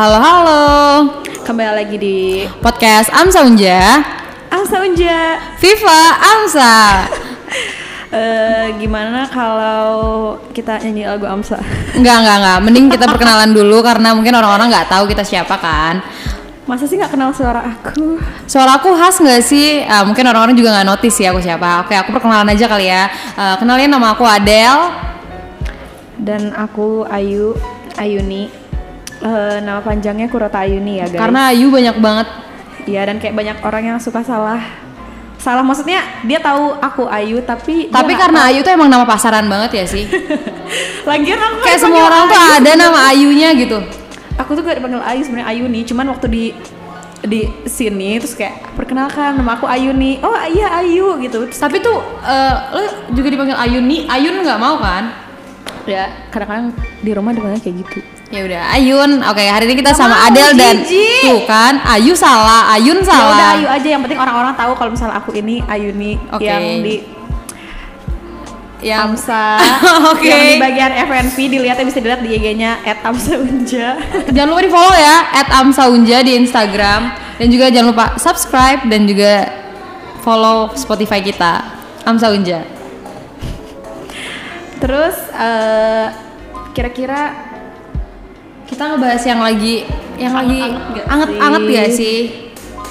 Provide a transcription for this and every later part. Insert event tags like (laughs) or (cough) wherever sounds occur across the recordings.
Halo halo, Kembali lagi di podcast Amsa Unja, Amsa Unja. Viva Amsa. (laughs) Eh, gimana kalau kita nyanyi lagu Amsa? Enggak enggak enggak, mending kita perkenalan dulu karena mungkin orang-orang nggak tahu kita siapa kan. Masa sih nggak kenal suara aku? Suara aku khas nggak sih? Ah, mungkin orang-orang juga nggak notice sih aku siapa. Oke, aku perkenalan aja kali ya. Eh, kenalin nama aku Adele. Dan aku Ayu Ayuni. Eh, nama panjangnya Kurota Ayuni ya guys. Karena Ayu banyak banget. Iya dan kayak banyak orang yang suka salah. Salah maksudnya dia tahu aku Ayu tapi Tapi karena. Ayu tuh emang nama pasaran banget ya sih. (laughs) lagian aku nggak Kayak semua orang tuh Ayu. ada nama Ayunya gitu. Aku tuh gak dipanggil Ayu sebenarnya Ayuni, cuman waktu di di sini terus kayak perkenalkan nama aku Ayuni. Oh iya Ayu gitu. Terus Tapi tuh eh, lo juga dipanggil Ayun nih. Ayun nggak mau kan? ya kadang-kadang di rumah dipanggil kayak gitu. Ya udah, Ayun. Oke, hari ini kita Nggak sama Adel dan tuh kan, Ayu salah, Ayun Ya salah. udah Ayu aja yang penting orang-orang tahu kalau misalnya aku ini Ayuni Oke. yang di Yang Amsa (laughs) Oke. yang di bagian FNV dilihatnya bisa dilihat di IG-nya @amsaunja. (laughs) jangan lupa di follow ya, @amsaunja di Instagram dan juga jangan lupa subscribe dan juga follow Spotify kita, Amsa Unja. Terus eh, kira-kira Kita ngebahas yang lagi, yang lagi Anget-anget nggak ya sih.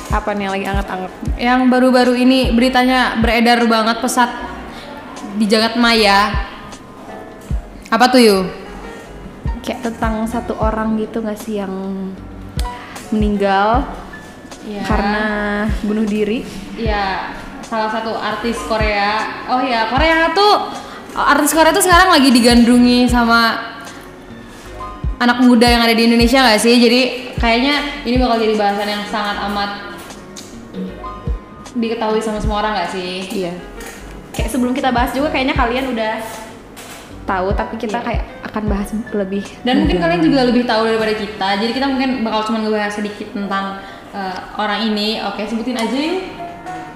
apa nih yang lagi anget-anget? Yang baru-baru ini beritanya beredar banget pesat di jagat maya. Apa tuh yuk? Kayak tentang satu orang gitu gak sih yang meninggal Ya. karena bunuh diri? Iya, salah satu artis Korea. Oh ya, Korea tuh artis Korea tuh sekarang lagi digandrungi sama anak muda yang ada di Indonesia nggak sih? Jadi kayaknya ini bakal jadi bahasan yang sangat amat diketahui sama semua orang nggak sih? Iya. Kayak sebelum kita bahas juga kayaknya kalian udah tahu tapi kita Iya. kayak akan bahas lebih. Dan mungkin kalian juga lebih tahu daripada kita. Jadi kita mungkin bakal cuma ngebahas sedikit tentang eh, orang ini. Oke, sebutin aja yuk.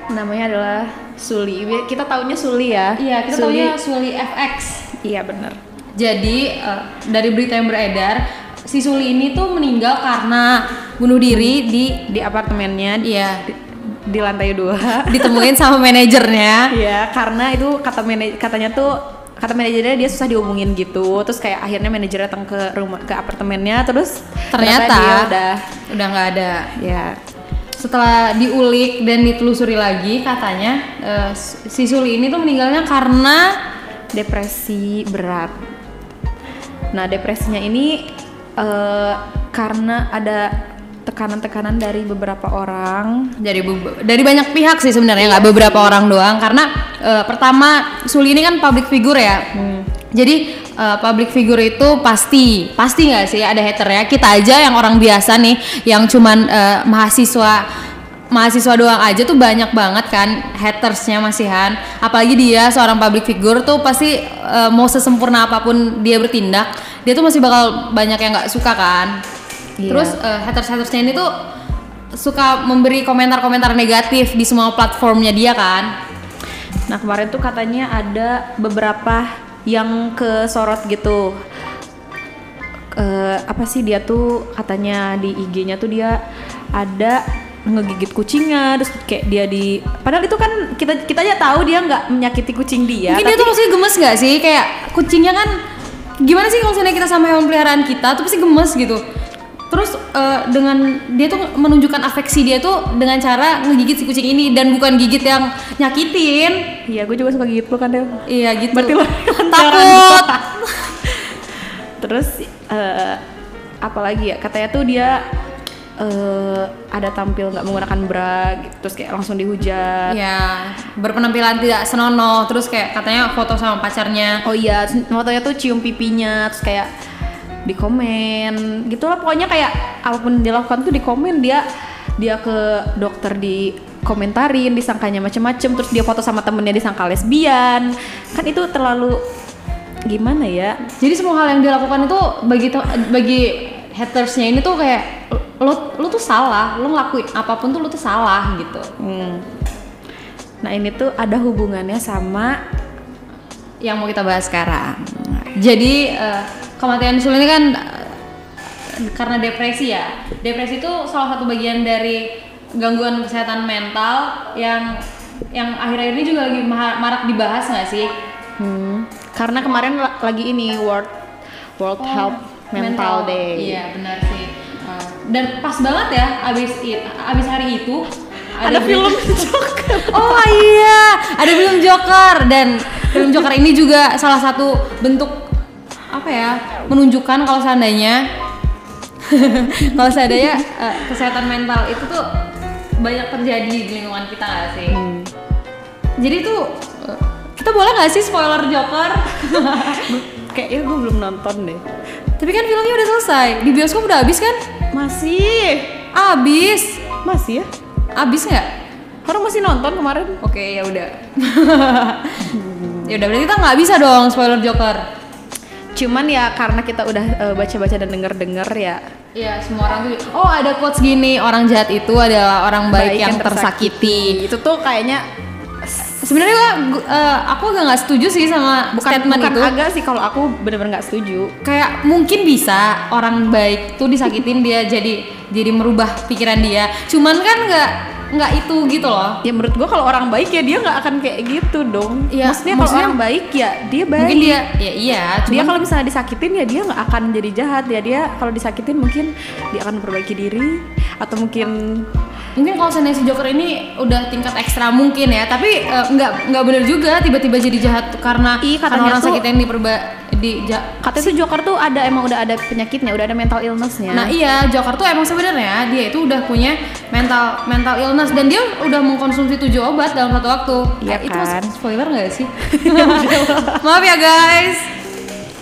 namanya adalah Suli. Kita taunya Suli ya. Iya, kita Suli. taunya Suli FX. Iya bener. Jadi eh, dari berita yang beredar, si Suli ini tuh meninggal karena bunuh diri di Di apartemennya di, iya di, di lantai dua. (laughs) ditemuin sama manajernya. Iya, karena itu kata manaj- katanya tuh kata manajernya dia susah dihubungin gitu. Terus kayak akhirnya manajer datang ke rumah ke apartemennya terus Ternyata dia udah udah nggak ada. ya Setelah diulik dan ditelusuri lagi, katanya eh, si Suli ini tuh meninggalnya karena depresi berat. Nah, depresinya ini eh, karena ada tekanan-tekanan dari beberapa orang. dari be- dari banyak pihak sih sebenarnya nggak beberapa orang doang. Karena eh, pertama Suli ini kan public figure ya. Jadi eh, public figure itu pasti pasti nggak sih ada haternya? Kita aja yang orang biasa nih yang cuman eh, mahasiswa mahasiswa doang aja tuh banyak banget kan hatersnya masihan apalagi dia seorang public figure tuh pasti eh, mau sesempurna apa pun dia bertindak dia tuh masih bakal banyak yang nggak suka kan Iya. terus eh, haters-hatersnya ini tuh suka memberi komentar-komentar negatif di semua platformnya dia kan. Nah, kemarin tuh katanya ada beberapa yang kesorot gitu. Eh, apa sih dia tuh katanya di IG-nya tuh dia ada ngegigit kucingnya terus kayak dia di padahal itu kan kita kita aja tahu dia nggak menyakiti kucing dia Mungkin dia tuh maksudnya gemes gak sih? Kayak kucingnya kan gimana sih kalau misalnya kita sama hewan peliharaan kita tuh pasti gemes gitu. Terus eh, dengan dia tuh menunjukkan afeksi dia tuh dengan cara ngegigit si kucing ini dan bukan gigit yang nyakitin. iya gue juga suka gigit lu kan Del Iya gitu. Berarti lo (laughs) takut. (laughs) terus eh, apalagi ya katanya tuh dia eh, ada tampil nggak menggunakan bra gitu, terus kayak langsung dihujat. Ya, berpenampilan tidak senonoh, terus kayak katanya foto sama pacarnya. oh iya fotonya tuh cium pipinya terus kayak di komen gitu lah pokoknya kayak apa pun dilakukan tuh di komen dia dia ke dokter di komentarin disangkanya macem-macem. Terus dia foto sama temennya disangka lesbian. Kan itu terlalu gimana ya? Jadi semua hal yang dilakukan itu bagi bagi hatersnya ini tuh kayak lo lo tuh salah, lo ngelakuin apa pun tuh lo tuh salah gitu. Hmm. Nah ini tuh ada hubungannya sama Yang mau kita bahas sekarang. Jadi eh, kematian Sul ini kan eh, karena depresi ya. Depresi itu salah satu bagian dari gangguan kesehatan mental yang yang akhir-akhir ini juga lagi ma- marak dibahas nggak sih? Hmm, karena kemarin la- lagi ini World World Health Mental, Day. Oh, Iya benar sih. Uh, dan pas banget ya abis it, abis hari itu Ada film (laughs) Joker. oh iya, ada film Joker dan film Joker ini juga salah satu bentuk apa ya menunjukkan kalau seandainya (laughs) kalau seandainya uh, kesehatan mental itu tuh banyak terjadi di lingkungan kita nggak sih? Hmm. Jadi tuh uh, kita boleh nggak sih spoiler Joker? (laughs) Kayaknya gue belum nonton deh. Tapi kan filmnya udah selesai. Di bioskop udah habis kan? Masih, Habis. masih ya? Habis nggak? Orang masih nonton kemarin. Oke, ya udah. (laughs) ya udah berarti kita nggak bisa dong spoiler Joker. Cuman ya karena kita udah eh, baca-baca dan denger-denger ya Iya, semua orang tuh. Oh, ada quotes gini, orang jahat itu adalah orang baik, yang, tersakiti. Itu tuh kayaknya Sebenarnya eh, aku agak nggak setuju sih sama bukan statement bukan itu. agak sih kalau aku bener-bener nggak setuju. Kayak mungkin bisa orang baik tuh disakitin dia (laughs) jadi jadi merubah pikiran dia. Cuman kan nggak nggak itu gitu loh. Ya menurut gua kalau orang baik ya dia nggak akan kayak gitu dong. Iya, maksudnya kalau maksudnya- orang baik ya dia baik. Mungkin dia ya iya, dia cuman kalau misalnya disakitin ya dia nggak akan jadi jahat ya dia kalau disakitin mungkin dia akan memperbaiki diri atau mungkin mungkin kalau seandainya si Joker ini udah tingkat ekstra mungkin ya tapi eh, nggak nggak bener juga tiba-tiba jadi jahat karena Ih, karena orang tuh- sakit yang diperba di ja- katanya tuh Joker tuh ada emang udah ada penyakitnya udah ada mental illnessnya nah iya Joker tuh emang sebenarnya dia itu udah punya mental mental illness dan dia udah mengkonsumsi tujuh obat dalam satu waktu. Iya Eh, itu kan? masuk spoiler nggak sih? (laughs) Maaf ya guys.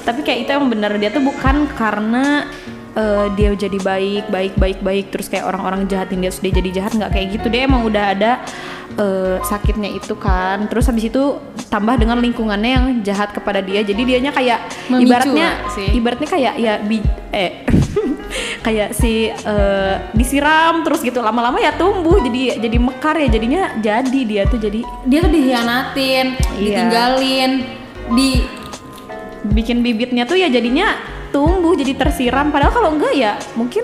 Tapi kayak itu emang bener. Dia tuh bukan karena eh, dia jadi baik baik baik baik terus kayak orang-orang jahatin dia sudah jadi jahat nggak kayak gitu. Dia emang udah ada eh, sakitnya itu kan. Terus habis itu tambah dengan lingkungannya yang jahat kepada dia. Jadi dianya kayak Memicu ibaratnya sih? ibaratnya kayak ya bi eh (laughs) kayak si eh, disiram terus gitu. Lama-lama ya tumbuh jadi jadi mekar ya. Jadinya jadi dia tuh jadi dia tuh dihianatin Iya. ditinggalin di bikin bibitnya tuh ya jadinya tumbuh jadi tersiram. Padahal kalau enggak ya mungkin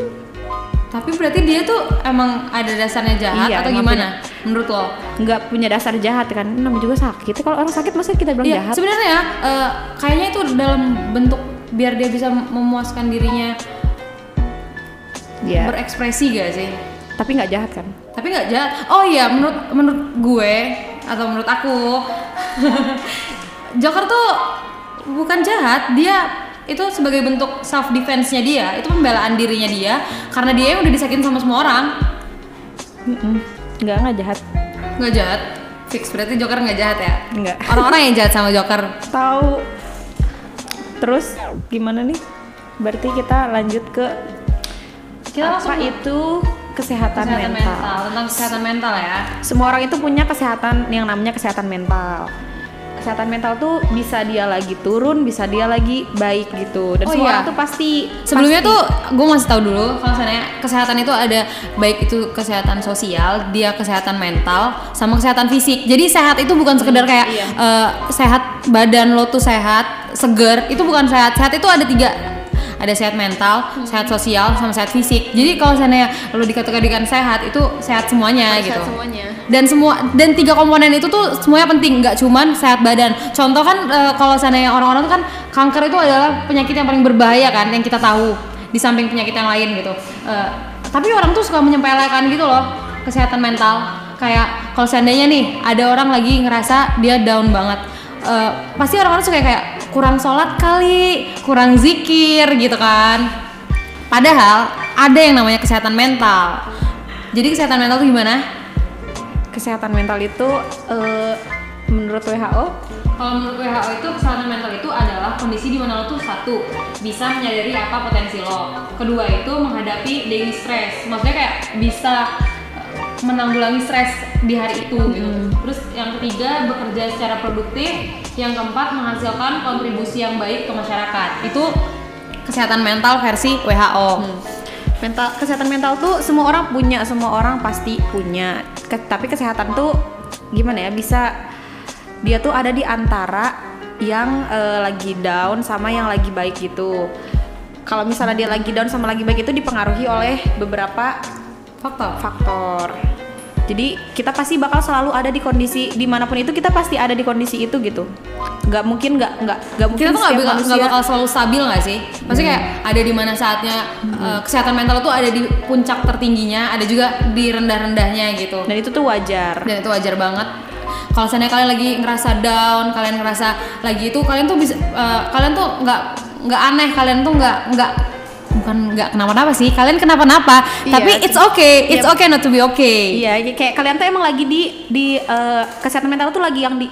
tapi berarti dia tuh emang ada dasarnya jahat Iya, atau gimana? menurut lo? Nggak punya dasar jahat kan. Namanya juga sakit. Kalau orang sakit masa kita bilang Iya, jahat? sebenarnya ya, eh, kayaknya itu dalam bentuk biar dia bisa memuaskan dirinya ya berekspresi gak sih? tapi nggak jahat kan? Tapi nggak jahat. Oh iya, menurut menurut gue atau menurut aku, (laughs) Joker tuh bukan jahat, dia itu sebagai bentuk self defense-nya dia, itu pembelaan dirinya dia karena dia yang udah disakitin sama semua orang. Mm-mm. nggak nggak jahat Nggak jahat. Fix berarti Joker nggak jahat ya? nggak Orang-orang yang jahat sama Joker. tahu terus gimana nih berarti kita lanjut ke Kita apa langsung itu kesehatan, kesehatan mental. mental. tentang kesehatan mental ya. semua orang itu punya kesehatan yang namanya kesehatan mental kesehatan mental tuh bisa dia lagi turun bisa dia lagi baik gitu dan Oh semua iya. orang tuh pasti Sebelumnya pasti- tuh gue masih tahu dulu kalau misalnya kesehatan itu ada baik itu kesehatan sosial, dia kesehatan mental, sama kesehatan fisik. Jadi sehat itu bukan sekedar kayak iya. eh, sehat badan lo tuh sehat, seger, itu bukan sehat. Sehat itu ada tiga ada sehat mental, sehat sosial, sama sehat fisik. Jadi kalau misalnya lo dikategorikan sehat itu sehat semuanya Sehat gitu. semuanya Dan semua dan tiga komponen itu tuh semuanya penting, nggak cuman sehat badan. Contoh kan eh, kalau seandainya orang-orang tuh kan kanker itu adalah penyakit yang paling berbahaya kan yang kita tahu di samping penyakit yang lain gitu. Eh, tapi orang tuh suka menyempelekan gitu loh kesehatan mental. Kayak kalau seandainya nih ada orang lagi ngerasa dia down banget, eh, pasti orang-orang suka kayak kurang sholat kali, kurang zikir gitu kan. Padahal ada yang namanya kesehatan mental. Jadi kesehatan mental tuh gimana? kesehatan mental itu eh, menurut WHO Kalau menurut WHO itu kesehatan mental itu adalah kondisi di mana lo tuh satu bisa menyadari apa potensi lo, kedua itu menghadapi daily stress, maksudnya kayak bisa eh, menanggulangi stres di hari itu gitu. Terus yang ketiga bekerja secara produktif, yang keempat menghasilkan kontribusi yang baik ke masyarakat. Itu kesehatan mental versi WHO. mental kesehatan mental tuh semua orang punya semua orang pasti punya Ke- tapi kesehatan tuh gimana ya bisa dia tuh ada di antara yang eh, lagi down sama yang lagi baik gitu kalau misalnya dia lagi down sama lagi baik itu dipengaruhi oleh beberapa faktor faktor. Jadi kita pasti bakal selalu ada di kondisi di mana pun itu kita pasti ada di kondisi itu gitu. Nggak mungkin nggak nggak nggak mungkin kita tuh nggak manusia- bakal selalu stabil nggak sih? Pasti kayak ada di mana saatnya eh, kesehatan mental tuh ada di puncak tertingginya, ada juga di rendah-rendahnya gitu. dan itu tuh wajar. Dan itu wajar banget. Kalau seandainya kalian lagi ngerasa down, kalian ngerasa lagi itu, kalian tuh bisa, eh, kalian tuh nggak nggak aneh, kalian tuh nggak nggak bukan nggak kenapa-napa sih, kalian kenapa-napa, Iya. tapi it's okay, it's Iya. okay not to be okay. Iya, kayak kalian tuh emang lagi di di eh, kesehatan mental tuh lagi yang di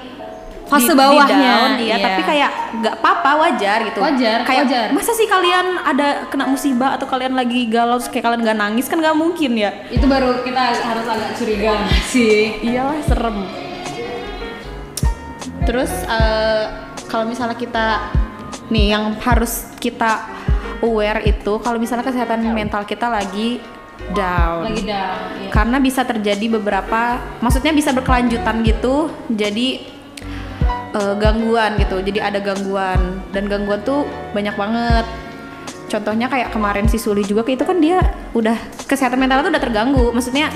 Fase di- di bawahnya, down, iya, iya. tapi kayak nggak apa-apa wajar gitu. Wajar, kayak wajar. masa sih kalian ada kena musibah atau kalian lagi galau kayak kalian nggak nangis kan nggak mungkin ya. Itu baru kita harus agak curiga (laughs) sih. Iyalah serem. Terus eh, kalau misalnya kita nih yang harus kita aware itu kalau misalnya kesehatan mental kita lagi down. Lagi down. iya. Karena bisa terjadi beberapa maksudnya bisa berkelanjutan gitu. Jadi eh, gangguan gitu. Jadi ada gangguan dan gangguan tuh banyak banget. Contohnya kayak kemarin si Suli juga kayak itu kan dia udah kesehatan mentalnya tuh udah terganggu. Maksudnya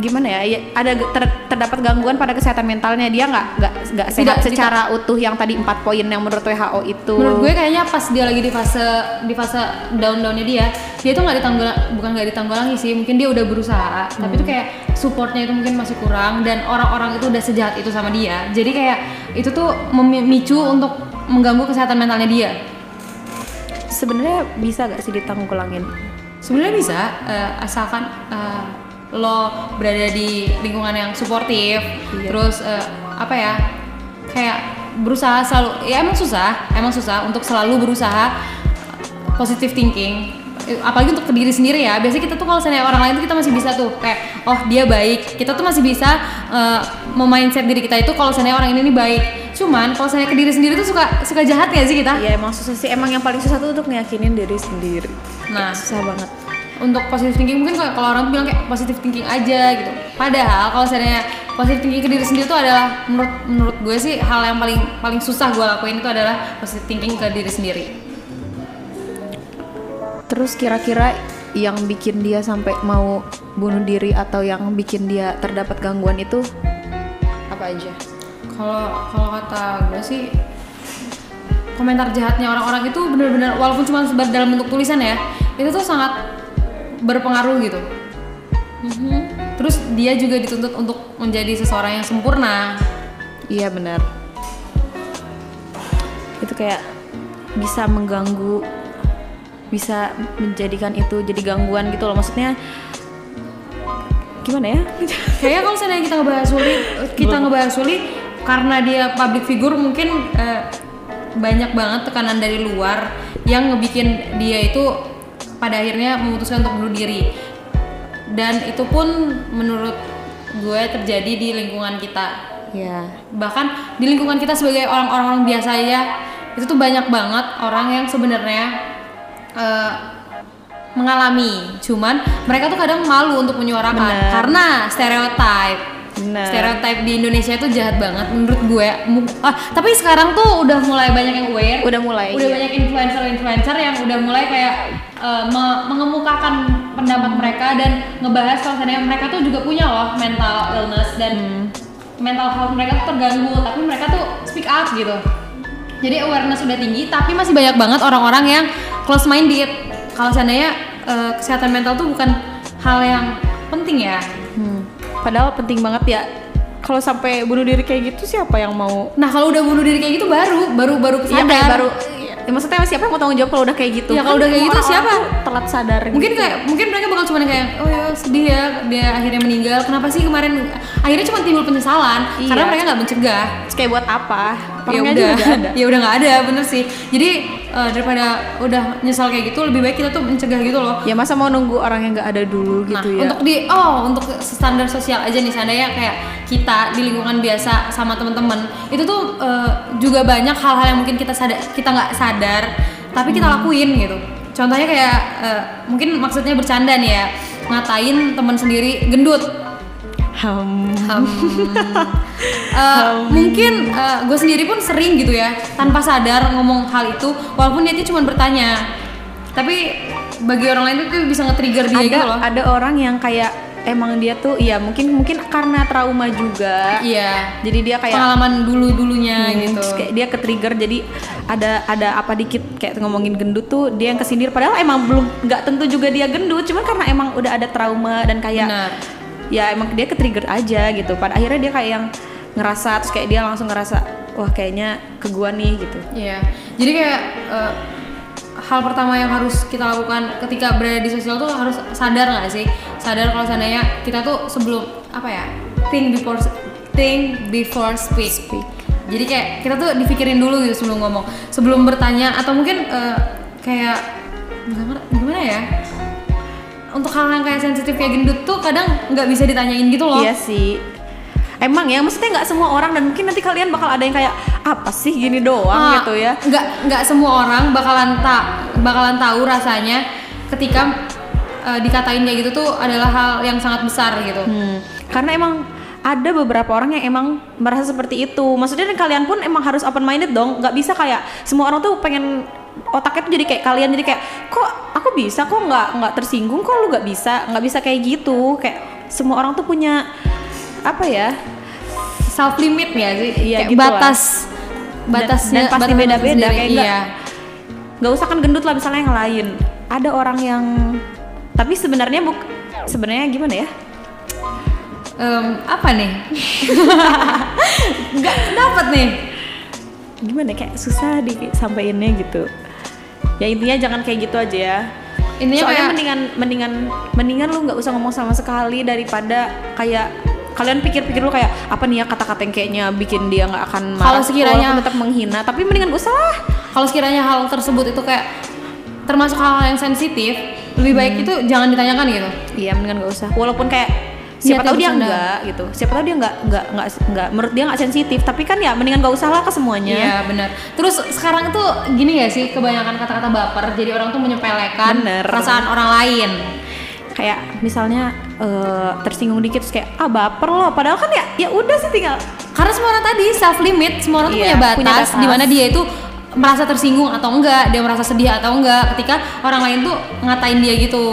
gimana ya, ya ada ter- terdapat gangguan pada kesehatan mentalnya dia nggak nggak nggak sehat Tidak- secara utuh yang tadi empat poin yang menurut WHO itu. Menurut gue kayaknya pas dia lagi di fase di fase down downnya dia, dia tuh nggak ditanggul bukan nggak ditanggulangi sih, mungkin dia udah berusaha, tapi tuh kayak supportnya itu mungkin masih kurang dan orang-orang itu udah sejahat itu sama dia, jadi kayak itu tuh memicu untuk mengganggu kesehatan mentalnya dia. sebenarnya bisa gak sih ditanggulangin? Sebenarnya bisa, eh, asalkan eh, lo berada di lingkungan yang suportif, terus eh, apa ya, kayak berusaha selalu, ya emang susah, emang susah untuk selalu berusaha positive thinking. Apalagi untuk ke diri sendiri ya. Biasanya kita tuh kalau misalnya orang lain tuh kita masih bisa tuh kayak, oh dia baik. Kita tuh masih bisa eh, memindset diri kita itu kalau misalnya orang ini nih baik. Cuman kalau misalnya ke diri sendiri tuh suka suka jahat ya sih kita. ya emang susah sih emang yang paling susah tuh untuk ngeyakinin diri sendiri Nah, susah banget untuk positive thinking mungkin kalau orang tuh bilang kayak positive thinking aja gitu. Padahal kalau misalnya positive thinking ke diri sendiri itu adalah menurut menurut gue sih hal yang paling paling susah gue lakuin itu adalah positive thinking ke diri sendiri. terus kira-kira yang bikin dia sampai mau bunuh diri atau yang bikin dia terdapat gangguan itu apa aja Kalau kalau kata gue sih komentar jahatnya orang-orang itu benar-benar walaupun cuma sebar dalam bentuk tulisan ya itu tuh sangat berpengaruh gitu. Terus dia juga dituntut untuk menjadi seseorang yang sempurna. iya benar. Itu kayak bisa mengganggu bisa menjadikan itu jadi gangguan gitu loh. Maksudnya gimana ya? (laughs) Kayaknya kalau misalnya kita ngebahas Suli, kita ngebahas Suli karena dia public figure mungkin eh, banyak banget tekanan dari luar yang ngebikin dia itu pada akhirnya memutuskan untuk bunuh diri. Dan itu pun menurut gue terjadi di lingkungan kita. ya Bahkan di lingkungan kita sebagai orang-orang biasa ya, itu tuh banyak banget orang yang sebenarnya eh, mengalami. Cuman mereka tuh kadang malu untuk menyuarakan Bener. karena stereotype. Bener. Stereotype di Indonesia itu jahat banget menurut gue. Ah, tapi sekarang tuh udah mulai banyak yang aware. Udah mulai, Udah iya. banyak influencer-influencer yang udah mulai kayak eh, me- mengemukakan pendapat mereka dan ngebahas kalau seandainya mereka tuh juga punya loh mental illness dan Hmm. mental health mereka tuh terganggu, tapi mereka tuh speak up gitu. Jadi awareness udah tinggi, tapi masih banyak banget orang-orang yang close minded. Kalau seandainya eh, kesehatan mental tuh bukan hal yang penting ya. Padahal penting banget ya. Kalau sampai bunuh diri kayak gitu siapa yang mau? Nah kalau udah bunuh diri kayak gitu baru baru baru Iya sadar. kayak baru. Ya, maksudnya siapa yang mau tanggung jawab kalau udah kayak gitu? Ya, kalau udah kayak gitu, siapa? Telat sadar. Mungkin gitu. kayak mungkin mereka bakal cuma kayak oh ya sedih ya dia akhirnya meninggal. Kenapa sih kemarin akhirnya cuma timbul penyesalan Iya. karena mereka nggak mencegah. Terus kayak buat apa? Ya udah, (laughs) ya udah nggak ada bener sih. Jadi eh, daripada udah nyesal kayak gitu lebih baik kita tuh mencegah gitu loh. Ya masa mau nunggu orang yang nggak ada dulu gitu nah, ya? untuk di oh untuk standar sosial aja nih seandainya kayak kita di lingkungan biasa sama teman-teman itu tuh eh, juga banyak hal-hal yang mungkin kita sadar kita nggak sadar tapi kita Hmm. lakuin gitu. Contohnya kayak eh, mungkin maksudnya bercanda nih ya ngatain teman sendiri gendut. Hmm. Hem. (laughs) Eh, mungkin gue sendiri pun sering gitu ya tanpa sadar ngomong hal itu walaupun niatnya cuma bertanya. Tapi bagi orang lain itu bisa nge-trigger dia ada gitu loh. ada orang yang kayak emang dia tuh iya mungkin mungkin karena trauma juga. Iya. Jadi dia kayak pengalaman dulu dulunya Hmm, gitu. terus kayak dia ke trigger jadi ada ada apa dikit kayak ngomongin gendut tuh dia yang kesindir. Padahal emang belum nggak tentu juga dia gendut cuman karena emang udah ada trauma dan kayak Benar. Ya emang dia ke trigger aja gitu pada akhirnya dia kayak yang ngerasa terus kayak dia langsung ngerasa wah kayaknya ke gua nih gitu Iya, jadi kayak eh, hal pertama yang harus kita lakukan ketika berada di sosial tuh harus sadar nggak sih? Sadar kalau seandainya kita tuh sebelum apa ya? Think before think before speak. Speak. Jadi kayak kita tuh dipikirin dulu gitu sebelum ngomong, sebelum bertanya atau mungkin eh, kayak gimana, gimana ya? Untuk hal yang kayak sensitif kayak gendut tuh kadang nggak bisa ditanyain gitu loh. iya sih emang ya maksudnya nggak semua orang dan mungkin nanti kalian bakal ada yang kayak apa sih gini doang Ah, gitu ya nggak nggak semua orang bakalan tak bakalan tahu rasanya ketika eh, dikatain kayak gitu tuh adalah hal yang sangat besar gitu Hmm, karena emang ada beberapa orang yang emang merasa seperti itu. Maksudnya dan kalian pun emang harus open minded dong. Nggak bisa kayak semua orang tuh pengen otaknya tuh jadi kayak kalian jadi kayak kok bisa? Kok nggak nggak tersinggung? Kok lu nggak bisa? Nggak bisa kayak gitu. Kayak semua orang tuh punya apa ya self limit ya sih? Iya, Kayak gitu lah. batas Dan- batasnya dan pasti batas beda-beda, kayak nggak- iya nggak usah kan gendut lah misalnya yang lain. Ada orang yang tapi sebenarnya buk sebenarnya gimana ya? Em, apa nih? (laughs) Nggak dapet nih. Gimana ya, kayak susah disampaikannya gitu. Ya intinya jangan kayak gitu aja ya intinya Soalnya kayak mendingan mendingan mendingan lu nggak usah ngomong sama sekali daripada kayak kalian pikir-pikir lu kayak apa nih ya kata-kata yang kayaknya bikin dia nggak akan marah Kalau sekiranya- tetap menghina. Tapi mendingan gak usah kalau sekiranya hal tersebut itu kayak termasuk hal-hal yang sensitif lebih baik Hmm. itu jangan ditanyakan gitu. Iya mendingan gak usah. Walaupun kayak siapa tahu dia enggak gitu siapa tahu dia enggak enggak enggak enggak menurut dia enggak sensitif tapi kan ya mendingan gak usah lah ke semuanya Iya benar. Terus sekarang tuh gini gak sih kebanyakan kata-kata baper jadi orang tuh menyepelekan Bener. perasaan orang lain. kayak misalnya eh, tersinggung dikit terus kayak ah baper loh padahal kan ya ya udah sih tinggal Karena semua orang tadi self limit, semua orang tuh Iya, punya batas, punya batas. di mana dia itu merasa tersinggung atau enggak, dia merasa sedih atau enggak ketika orang lain tuh ngatain dia gitu.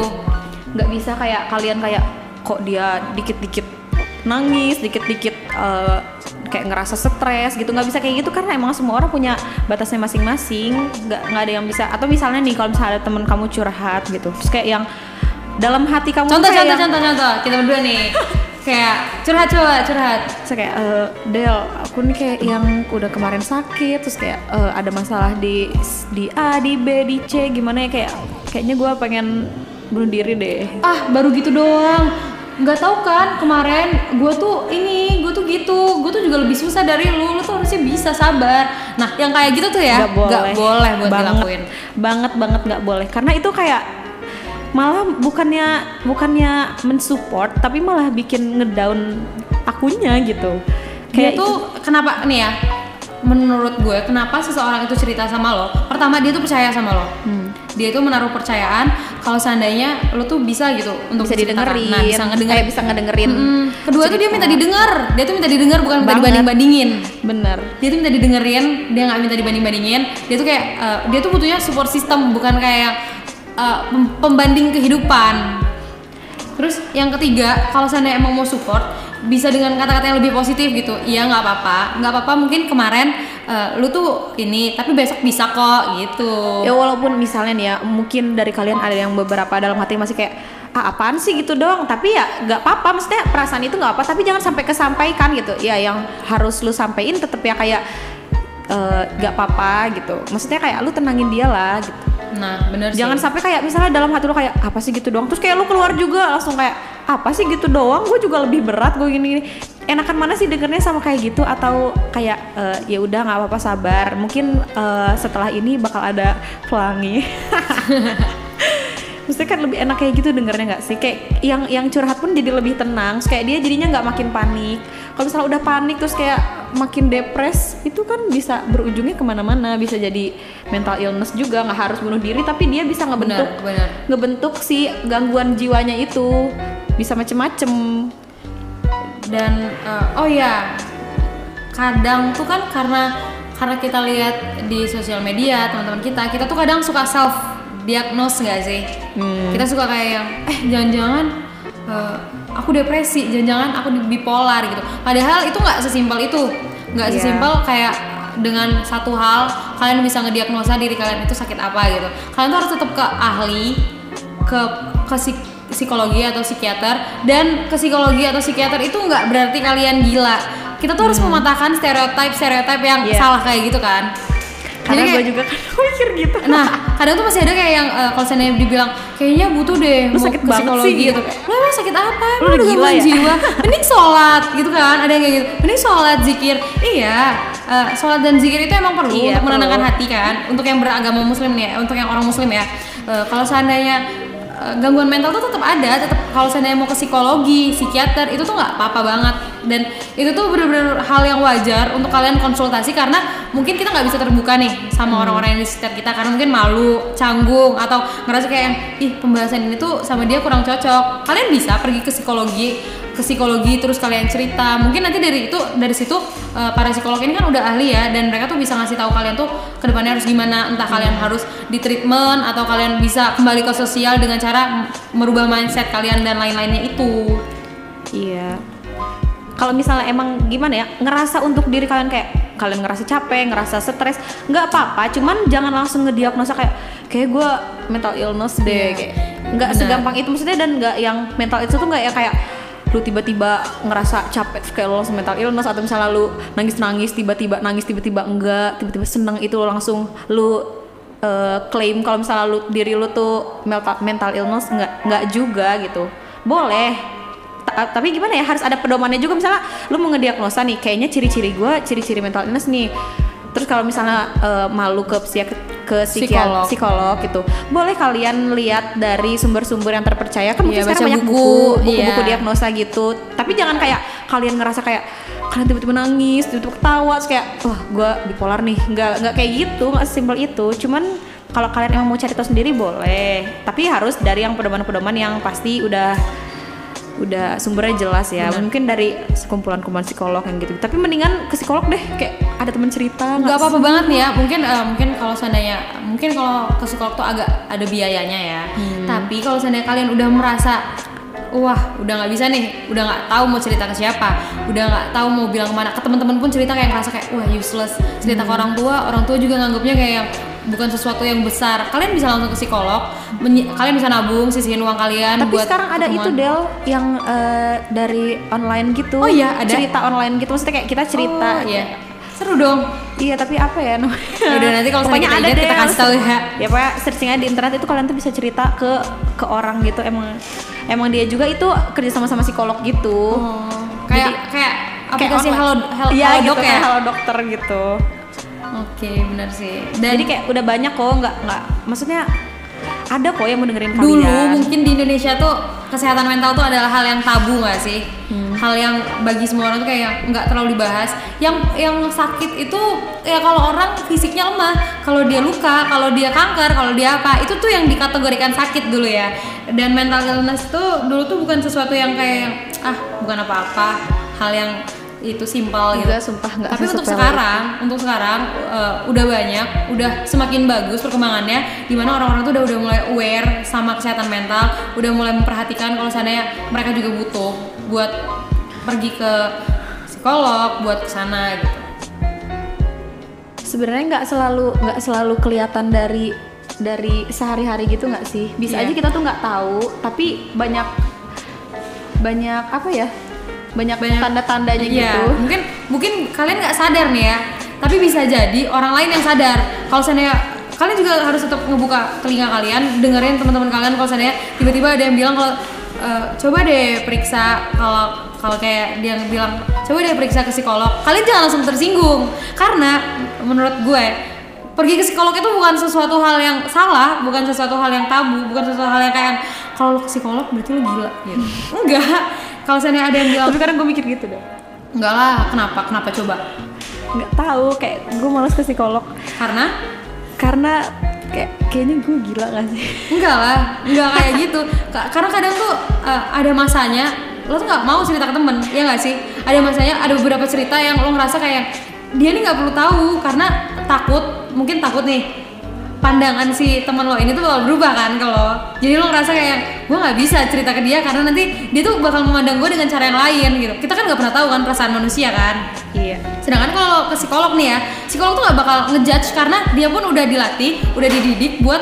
nggak bisa kayak kalian kayak kok dia dikit-dikit nangis dikit-dikit eh, kayak ngerasa stres gitu. Nggak bisa kayak gitu karena emang semua orang punya batasnya masing-masing. Nggak nggak ada yang bisa. Atau misalnya nih kalau misalnya ada temen kamu curhat gitu terus kayak yang dalam hati kamu Contoh contoh yang- contoh contoh kita berdua nih. (laughs) kayak curhat coba curhat. Terus kayak eh, Del, aku nih kayak yang udah kemarin sakit, terus kayak eh, ada masalah di di A, di B, di C, gimana ya? Kayak kayaknya gue pengen bunuh diri deh. Ah, baru gitu doang. Nggak tahu kan kemarin gue tuh ini, gue tuh gitu, gue tuh juga lebih susah dari lu, lu tuh harusnya bisa sabar. Nah, yang kayak gitu tuh ya, Nggak boleh, nggak boleh buat banget, dilakuin. banget banget nggak boleh karena itu kayak malah bukannya bukannya mensupport tapi malah bikin ngedown akunya gitu. Dia Kayak tuh kenapa nih ya? Menurut gue, kenapa seseorang itu cerita sama lo? Pertama dia tuh percaya sama lo. Hmm. Dia tuh menaruh percayaan kalau seandainya lo tuh bisa gitu untuk bisa menceritakan. didengerin, Nah, bisa ngedengerin. eh, bisa ngedengerin. Mm-mm. Kedua tuh dia minta didengar. Dia tuh minta didengar bukan minta Banget. dibanding-bandingin. Bener. Dia tuh minta didengerin, dia nggak minta dibanding-bandingin. Dia tuh kayak eh, dia tuh butuhnya support system bukan kayak pem- pembanding kehidupan. Terus yang ketiga, kalau seandainya emang mau support, bisa dengan kata-kata yang lebih positif gitu. Iya nggak apa-apa, nggak apa-apa. Mungkin kemarin eh, lu tuh ini, tapi besok bisa kok gitu. Ya walaupun misalnya nih ya mungkin dari kalian ada yang beberapa dalam hati masih kayak ah apaan sih gitu dong tapi ya nggak apa-apa maksudnya perasaan itu nggak apa tapi jangan sampai kesampaikan gitu ya yang harus lu sampein tetep ya kayak eh, nggak apa-apa gitu. Maksudnya kayak lu tenangin dia lah gitu. Nah, bener sih. jangan sampai kayak misalnya dalam hati lu kayak apa sih gitu doang? Terus kayak lu keluar juga langsung kayak apa sih gitu doang? Gue juga lebih berat gue gini, gini enakan mana sih dengernya sama kayak gitu? Atau kayak eh, ya udah nggak apa-apa sabar. Mungkin eh, setelah ini bakal ada pelangi (laughs) Maksudnya kan lebih enak kayak gitu dengernya nggak sih? Kayak yang yang curhat pun jadi lebih tenang. Terus kayak dia jadinya nggak makin panik. Kalau misalnya udah panik terus kayak makin depres, itu kan bisa berujungnya ke mana-mana. Bisa jadi mental illness juga, nggak harus bunuh diri, tapi dia bisa ngebentuk bener. ngebentuk si gangguan jiwanya itu bisa macem-macem. dan eh, oh ya kadang tuh kan karena karena kita lihat di sosial media teman-teman kita kita tuh kadang suka self diagnos nggak sih Hmm. kita suka kayak yang eh jangan-jangan eh, aku depresi jangan-jangan aku bipolar gitu padahal itu nggak sesimpel itu nggak Iya. sesimpel kayak dengan satu hal kalian bisa ngediagnosa diri kalian itu sakit apa gitu kalian tuh harus tetap ke ahli ke ke psik- psikologi atau psikiater dan ke psikologi atau psikiater itu nggak berarti kalian gila kita tuh harus mematahkan stereotip stereotip yang Hmm. Iya. salah kayak gitu kan Karena Jadi gue juga kan mikir gitu. Nah, kadang tuh masih ada kayak yang eh, kalau seandainya dibilang kayaknya butuh deh Lu sakit banget psikologi sih, gitu. Lu emang sakit apa? Lu udah gila ya? jiwa. Mending sholat gitu kan. Ada yang kayak gitu. Mending sholat, zikir. Iya, eh, sholat dan zikir itu emang perlu Iya, untuk menenangkan perlu. hati kan. Untuk yang beragama muslim nih, ya, untuk yang orang muslim ya. Eh, kalau seandainya gangguan mental tuh tetap ada, tetap kalau seandainya mau ke psikologi, psikiater itu tuh nggak apa-apa banget dan itu tuh bener-bener hal yang wajar untuk kalian konsultasi karena mungkin kita nggak bisa terbuka nih sama orang-orang yang di sekitar kita karena mungkin malu, canggung atau ngerasa kayak ih pembahasan ini tuh sama dia kurang cocok. Kalian bisa pergi ke psikologi, ke psikologi terus kalian cerita. Mungkin nanti dari itu dari situ eh, para psikolog ini kan udah ahli ya dan mereka tuh bisa ngasih tahu kalian tuh ke depannya harus gimana. Entah kalian harus di treatment atau kalian bisa kembali ke sosial dengan cara merubah mindset kalian dan lain-lainnya itu. Iya. Kalau misalnya emang gimana ya ngerasa untuk diri kalian kayak kalian ngerasa capek, ngerasa stres, nggak apa-apa. Cuman jangan langsung ngediagnosa kayak kayak gue mental illness deh, Iya, kayak nggak segampang itu maksudnya dan nggak yang mental itu tuh nggak ya kayak lu tiba-tiba ngerasa capek kayak langsung mental illness atau misalnya lu nangis-nangis tiba-tiba nangis tiba-tiba enggak tiba-tiba seneng itu langsung lu eh, klaim kalau misalnya lu diri lu tuh mental illness nggak nggak juga gitu. Boleh. Ta- tapi gimana ya harus ada pedomannya juga. Misalnya lu mau ngediagnosa nih kayaknya ciri-ciri gue ciri-ciri mental illness nih. Terus kalau misalnya eh, malu ke psikiat ke Psikolog. psikiat psikolog gitu. Boleh kalian lihat dari sumber-sumber yang terpercaya? Kan mungkin Iya, sekarang banyak buku, buku buku-buku iya. diagnosa gitu. Tapi jangan kayak kalian ngerasa kayak kalian tiba-tiba nangis tiba-tiba ketawa terus kayak wah gue bipolar nih. Nggak nggak kayak gitu nggak simpel itu. Cuman kalau kalian emang mau cari tahu sendiri boleh. Tapi harus dari yang pedoman-pedoman yang pasti udah udah sumbernya jelas ya. Mungkin dari sekumpulan-kumpulan psikolog yang gitu tapi mendingan ke psikolog deh kayak ada teman cerita nggak apa-apa banget nih ya. Mungkin eh, mungkin kalau seandainya mungkin kalau ke psikolog tuh agak ada biayanya ya. Tapi kalau seandainya kalian udah merasa wah udah nggak bisa nih. Udah nggak tahu mau cerita ke siapa. Udah nggak tahu mau bilang ke mana. Ke teman-teman pun cerita kayak ngerasa kayak wah useless. Cerita ke orang tua orang tua juga nganggapnya kayak bukan sesuatu yang besar kalian bisa langsung ke psikolog kalian bisa nabung sisihin uang kalian tapi buat sekarang ada itu ketemuan. Del yang eh, dari online gitu Oh iya, ada? cerita online gitu maksudnya kayak kita cerita oh, iya seru dong Iya tapi apa ya namanya? Udah, nanti kalau Pokoknya ada kita kasih tahu ya. Ya pokoknya searching aja di internet itu kalian tuh bisa cerita ke ke orang gitu emang emang dia juga itu kerja sama sama psikolog gitu. Oh, kayak kayak aplikasi online. Halo Halo, Iya Halodoc gitu, ya. kayak halo dokter gitu. Oke, benar sih. Dan Jadi kayak udah banyak kok nggak nggak maksudnya ada kok yang mau dengerin kalian. dulu mungkin di Indonesia tuh kesehatan mental tuh adalah hal yang tabu nggak sih? Hmm. Hal yang bagi semua orang tuh kayak nggak terlalu dibahas. Yang yang sakit itu ya kalau orang fisiknya lemah, kalau dia luka, kalau dia kanker, kalau dia apa, itu tuh yang dikategorikan sakit dulu ya. Dan mental illness tuh dulu tuh bukan sesuatu yang kayak ah bukan apa-apa, hal yang itu simpel gitu. Sumpah nggak Tapi untuk sekarang, untuk sekarang eh, udah banyak, udah semakin bagus perkembangannya, di mana orang-orang tuh udah udah mulai aware sama kesehatan mental, udah mulai memperhatikan kalau seandainya mereka juga butuh buat pergi ke psikolog, buat ke sana gitu. sebenarnya nggak selalu nggak selalu kelihatan dari dari sehari-hari gitu nggak sih bisa Iya. aja kita tuh nggak tahu tapi banyak banyak apa ya banyak, Banyak- tanda-tandanya Iya, gitu mungkin mungkin kalian nggak sadar nih ya, tapi bisa jadi orang lain yang sadar. Kalau seandainya kalian juga harus tetap ngebuka telinga kalian, dengerin teman-teman kalian kalau seandainya tiba-tiba ada yang bilang kalau "Eh, coba deh periksa kalau kalau kayak dia bilang coba deh periksa ke psikolog. Kalian jangan langsung tersinggung karena menurut gue pergi ke psikolog itu bukan sesuatu hal yang salah, bukan sesuatu hal yang tabu, bukan sesuatu hal yang kayak kalau lu ke psikolog berarti lu gila gitu. Enggak. Kalau seandainya ada yang bilang tapi kadang gue mikir gitu deh Enggak lah, kenapa? Kenapa coba? nggak tahu kayak gue males ke psikolog Karena? karena kayak kayaknya gue gila gak sih Enggak lah, enggak kayak (laughs) gitu Ka- Karena kadang tuh uh, ada masanya Lo tuh nggak mau cerita ke temen, ya nggak sih? Ada masanya, ada beberapa cerita yang lo ngerasa kayak Dia nih nggak perlu tahu Karena takut, mungkin takut nih pandangan si teman lo ini tuh bakal berubah kan kalau jadi lo ngerasa kayak gue nggak bisa cerita ke dia karena nanti dia tuh bakal memandang gue dengan cara yang lain gitu. Kita kan nggak pernah tahu kan perasaan manusia kan. Iya. Sedangkan kalau ke psikolog nih ya psikolog tuh nggak bakal ngejudge karena dia pun udah dilatih udah dididik buat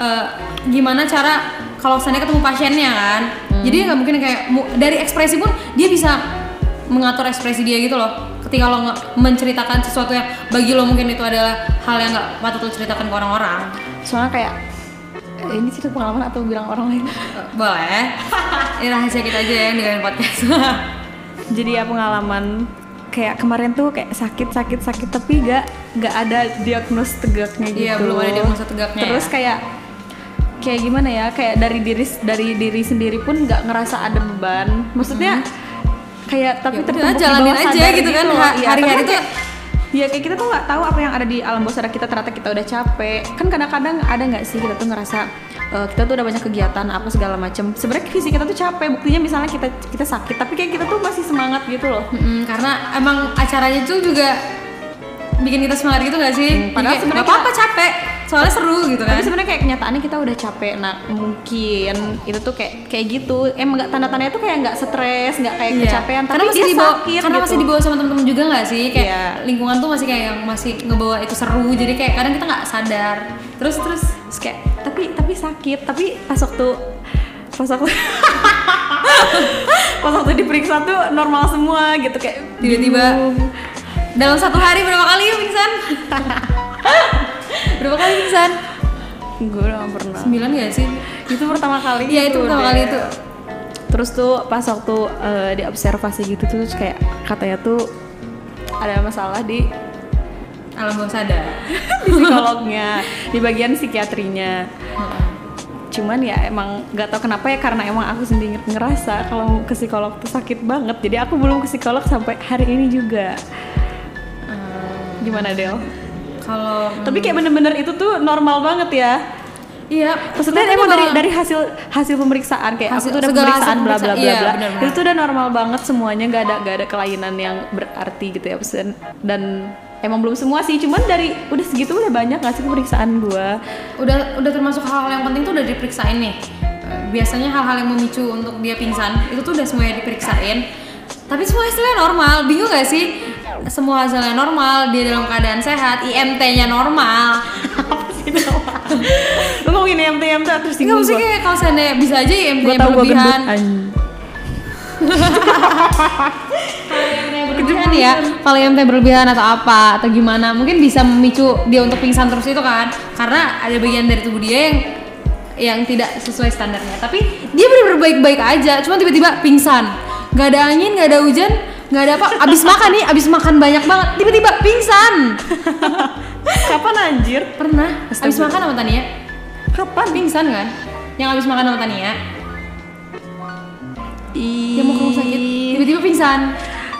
eh, gimana cara kalau misalnya ketemu pasiennya kan. Jadi nggak mungkin kayak dari ekspresi pun dia bisa mengatur ekspresi dia gitu loh. Ketika lo menceritakan sesuatu yang bagi lo mungkin itu adalah hal yang nggak patut lo ceritakan ke orang-orang. Soalnya kayak eh, ini cerita pengalaman atau bilang orang lain? Eh, boleh. Ini rahasia kita aja ya yang dengan podcast. (laughs) Jadi ya pengalaman kayak kemarin tuh kayak sakit sakit sakit tapi gak gak ada diagnos tegaknya gitu. Iya, belum ada diagnosa tegaknya terus ya. kayak kayak gimana ya? Kayak dari diri dari diri sendiri pun nggak ngerasa ada beban. Maksudnya kayak tapi Ya tertumpuk di jalanin bawah aja sadar gitu kan, Iya, hari-hari kayak- Ya kayak kita tuh nggak tahu apa yang ada di alam bawah sadar kita ternyata kita udah capek. Kan kadang-kadang ada nggak sih kita tuh ngerasa eh, kita tuh udah banyak kegiatan apa segala macem. Sebenarnya fisik kita tuh capek buktinya misalnya kita kita sakit tapi kayak kita tuh masih semangat gitu loh. Mm-mm, karena emang acaranya tuh juga bikin kita semangat gitu gak sih? Hmm, padahal sebenarnya apa-apa capek, soalnya seru gitu kan. Tapi sebenarnya kayak kenyataannya kita udah capek. Nah mungkin itu tuh kayak kayak gitu. Emang nggak tanda-tandanya tuh kayak nggak stres, nggak kayak Iya. kecapean. karena tapi masih dia dibawa, sakit karena gitu. masih dibawa sama temen-temen juga gak sih? Kayak Iya. lingkungan tuh masih kayak yang masih ngebawa itu seru, jadi kayak kadang kita nggak sadar. Terus terus Terus kayak tapi tapi sakit. Tapi pas waktu pas waktu (laughs) pas waktu diperiksa tuh normal semua gitu kayak tiba-tiba dalam satu hari berapa kali pingsan? (laughs) berapa kali pingsan? gue udah pernah. Sembilan gak sih? Itu pertama kali. Iya itu pertama deh. kali itu. Terus tuh pas waktu eh, diobservasi gitu tuh terus kayak katanya tuh ada masalah di Alam bawah sadar. (laughs) di psikolognya di bagian psikiatrinya cuman ya emang nggak tahu kenapa ya karena emang aku sendiri ngerasa kalau ke psikolog tuh sakit banget jadi aku belum ke psikolog sampai hari ini juga Hmm, gimana Del? Kalau Tapi kayak bener-bener itu tuh normal banget ya. iya, Maksudnya emang dari dari hasil hasil pemeriksaan kayak Hasil- aku tuh udah pemeriksaan bla bla bla iya, bla. Itu tuh udah normal banget semuanya nggak ada nggak ada kelainan yang berarti gitu ya Pesen. Dan emang belum semua sih, cuman dari udah segitu udah banyak nggak sih pemeriksaan gua. udah udah termasuk hal-hal yang penting tuh udah diperiksain nih biasanya hal-hal yang memicu untuk dia pingsan itu tuh udah semuanya diperiksain tapi semua hasilnya normal bingung gak sih semua hasilnya normal dia dalam keadaan sehat IMT-nya normal. Lu ngomongin IMT IMT terus Enggak singgung mesti gua. kayak kalau seandainya bisa aja Gua tahu gua berlebihan. IMT berlebihan ya kalau IMT berlebihan atau apa atau gimana mungkin bisa memicu dia untuk pingsan terus itu kan. Karena ada bagian dari tubuh dia yang yang tidak sesuai standarnya. Tapi dia benar-benar baik-baik aja cuma tiba-tiba pingsan. Nggak ada angin nggak ada hujan nggak ada apa abis makan nih abis makan banyak banget tiba-tiba pingsan. (laughs) Kapan anjir? pernah abis makan sama Tania? Kapan? pingsan kan? Yang abis makan sama Tania? Ih. dia mau ke rumah sakit. Tiba-tiba pingsan.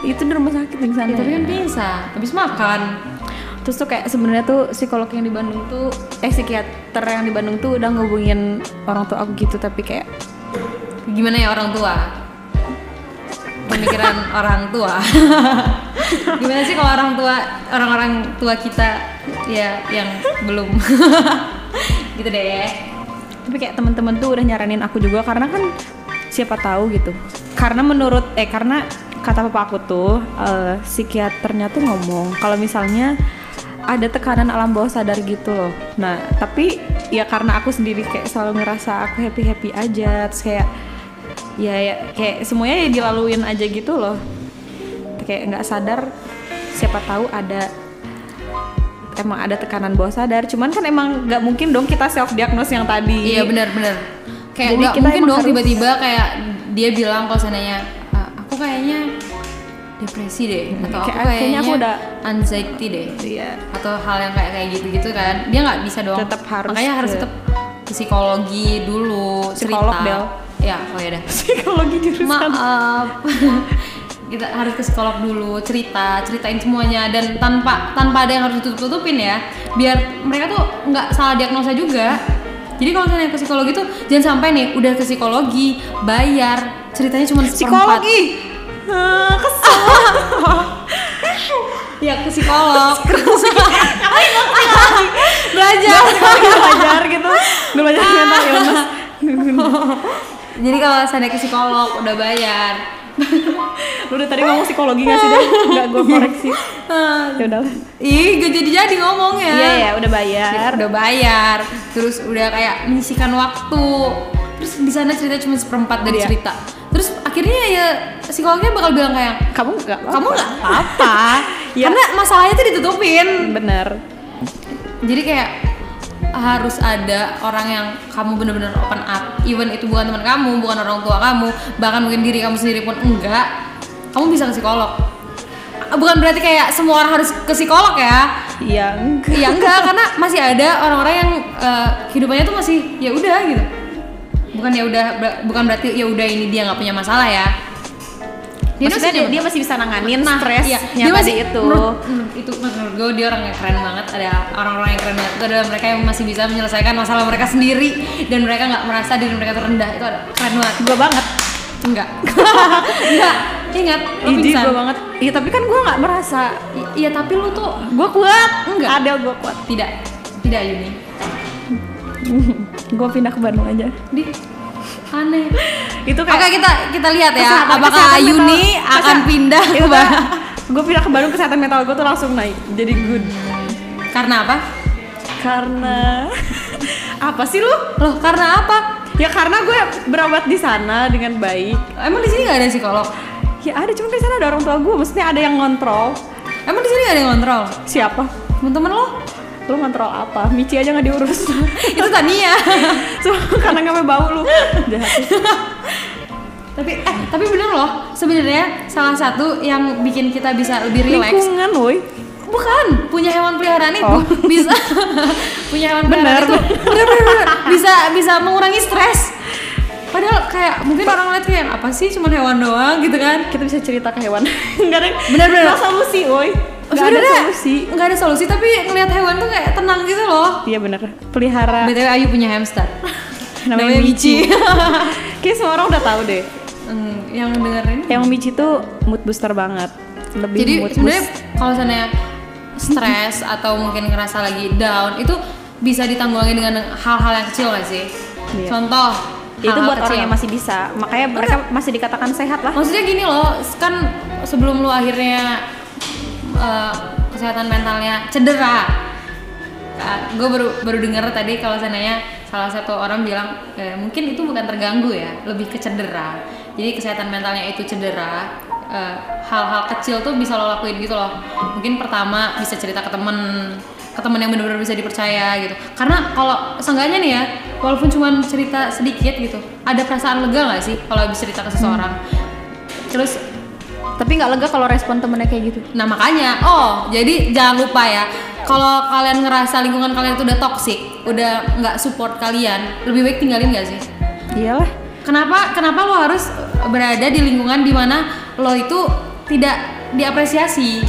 Itu di rumah sakit pingsan ya, tapi kan pingsan abis makan. Terus tuh kayak sebenarnya tuh psikolog yang di Bandung tuh eh psikiater yang di Bandung tuh udah ngubungin orang tua aku gitu tapi kayak gimana ya orang tua pemikiran (laughs) orang tua. (laughs) Gimana sih kalau orang tua orang-orang tua kita ya yang belum? (laughs) Gitu deh. Tapi kayak teman-teman tuh udah nyaranin aku juga karena kan siapa tahu gitu. Karena menurut eh karena kata papa aku tuh eh, psikiaternya tuh ngomong kalau misalnya ada tekanan alam bawah sadar gitu loh. Nah tapi ya karena aku sendiri kayak selalu ngerasa aku happy happy aja terus kayak ya, ya kayak semuanya ya dilaluin aja gitu loh. Kayak nggak sadar siapa tahu ada emang ada tekanan bawah sadar. Cuman kan emang nggak mungkin dong kita self diagnose yang tadi. Iya benar-benar kayak nggak mungkin dong harus- tiba-tiba kayak dia bilang kalau seandainya "Ah, aku kayaknya depresi deh atau aku Kayak- kayaknya kayaknya aku udah- anxiety deh iya. atau hal yang kayak kayak gitu-gitu kan. Dia nggak bisa dong. Tetap harus makanya harus ke- tetap psikologi dulu Psikolog, cerita. Del. Ya oh ya dah psikologi jurusan. Maaf. (laughs) Kita harus ke psikolog dulu cerita ceritain semuanya. Dan tanpa tanpa ada yang harus ditutup tutupin ya biar mereka tuh nggak salah diagnosa juga. Jadi kalau misalnya ke psikologi tuh jangan sampai nih udah ke psikologi bayar ceritanya cuma psikologi? Ah, kesel. (laughs) Ya ke psikolog. Belajar. belajar gitu. Belajar (laughs) mental illness Jadi kalau saya ke psikolog udah bayar. (laughs) lu udah tadi ngomong psikologi nggak sih deh nggak gue koreksi. (laughs) Ya udah Ih, gak jadi-jadi ngomongnya. iya ya udah bayar. Udah bayar. Terus udah kayak menyisikan waktu. Terus di sana cerita cuma seperempat dari Iya. cerita. Terus akhirnya ya psikolognya bakal bilang kayak kamu nggak kamu nggak apa-apa. (laughs) Iya. karena masalahnya tuh ditutupin. Bener. Jadi kayak harus ada orang yang kamu bener-bener open up. Even itu bukan teman kamu bukan orang tua kamu bahkan mungkin diri kamu sendiri pun enggak. Kamu bisa ke psikolog. Bukan berarti kayak semua orang harus ke psikolog ya? Iya enggak. Iya enggak karena masih ada orang-orang yang eh, kehidupannya tuh masih ya udah gitu. Bukan ya udah bukan berarti ya udah ini dia nggak punya masalah ya. Maksudnya dia, masih- dia masih bisa nanganin Nah, stres iya, yang dia masih tadi itu. menurut, menurut itu menurut gue dia orang yang keren banget. Ada orang-orang yang keren banget. Itu adalah mereka yang masih bisa menyelesaikan masalah mereka sendiri. Dan mereka nggak merasa diri mereka tuh rendah. Itu ada keren banget. Gue banget. Enggak. (laughs) Enggak. Ingat lo pingsan. gue banget. Iya tapi kan gue nggak merasa. Iya tapi lu tuh gue kuat. Enggak. Adel gue kuat. Tidak. Tidak Yuni. (laughs) Gue pindah ke Bandung aja. Di aneh itu Oke kita kita lihat ya Kesehatan- apakah kesehatan Ayuni akan kesehatan- pindah ke gue pindah ke Bandung kesehatan mental gue tuh langsung naik jadi good karena apa? karena (laughs) apa sih lu Loh karena apa? ya karena gue berobat di sana dengan baik Emang di sini nggak ada psikolog? ya ada cuma di sana ada orang tua gue maksudnya ada yang ngontrol Emang di sini nggak ada yang kontrol? siapa Temen-temen lo? Lu ngontrol apa? Mici aja nggak diurus. (laughs) Itu Tania. so, (laughs) karena nggak mau bau lu. (laughs) Tapi eh tapi bener loh. Sebenarnya salah satu yang bikin kita bisa lebih rileks lingkungan woi. Bukan. Punya hewan peliharaan itu Oh. bisa. Punya hewan Bener. peliharaan itu bener, bener, bener. bisa bisa mengurangi stres. Padahal kayak mungkin orang lihat kayak apa sih? Cuma hewan doang gitu kan. Kita bisa cerita ke hewan. Nggak ada Bener-bener. nggak solusi woi nggak ada solusi. nggak ada solusi tapi ngelihat hewan tuh kayak tenang gitu loh. Iya bener. Pelihara. Btw Ayu punya hamster. (laughs) Namanya Mici (laughs) kayak semua orang udah tahu deh. Hmm, yang dengerin. Yang Mici tuh mood booster banget. Lebih jadi mood sebenarnya kalau misalnya stres (laughs) atau mungkin ngerasa lagi down itu bisa ditanggulangi dengan hal-hal yang kecil gak sih? Iya. contoh itu hal-hal buat orang kecil. yang masih bisa. Makanya mereka masih dikatakan sehat lah. Maksudnya gini loh kan sebelum lu akhirnya eh, kesehatan mentalnya cedera. Gue baru baru dengar tadi kalau seandainya salah satu orang bilang eh, mungkin itu bukan terganggu ya lebih ke cedera. Jadi kesehatan mentalnya itu cedera eh, hal-hal kecil tuh bisa lo lakuin gitu loh. Mungkin pertama bisa cerita ke temen ke temen yang benar-benar bisa dipercaya gitu. Karena kalau seenggaknya nih ya walaupun cuma cerita sedikit gitu ada perasaan lega nggak sih kalau habis cerita ke seseorang? Terus tapi nggak lega kalau respon temennya kayak gitu Nah makanya, oh jadi jangan lupa ya, kalau kalian ngerasa lingkungan kalian itu udah toxic, udah nggak support kalian, lebih baik tinggalin gak sih? iyalah Kenapa? Kenapa lo harus berada di lingkungan di mana lo itu tidak diapresiasi?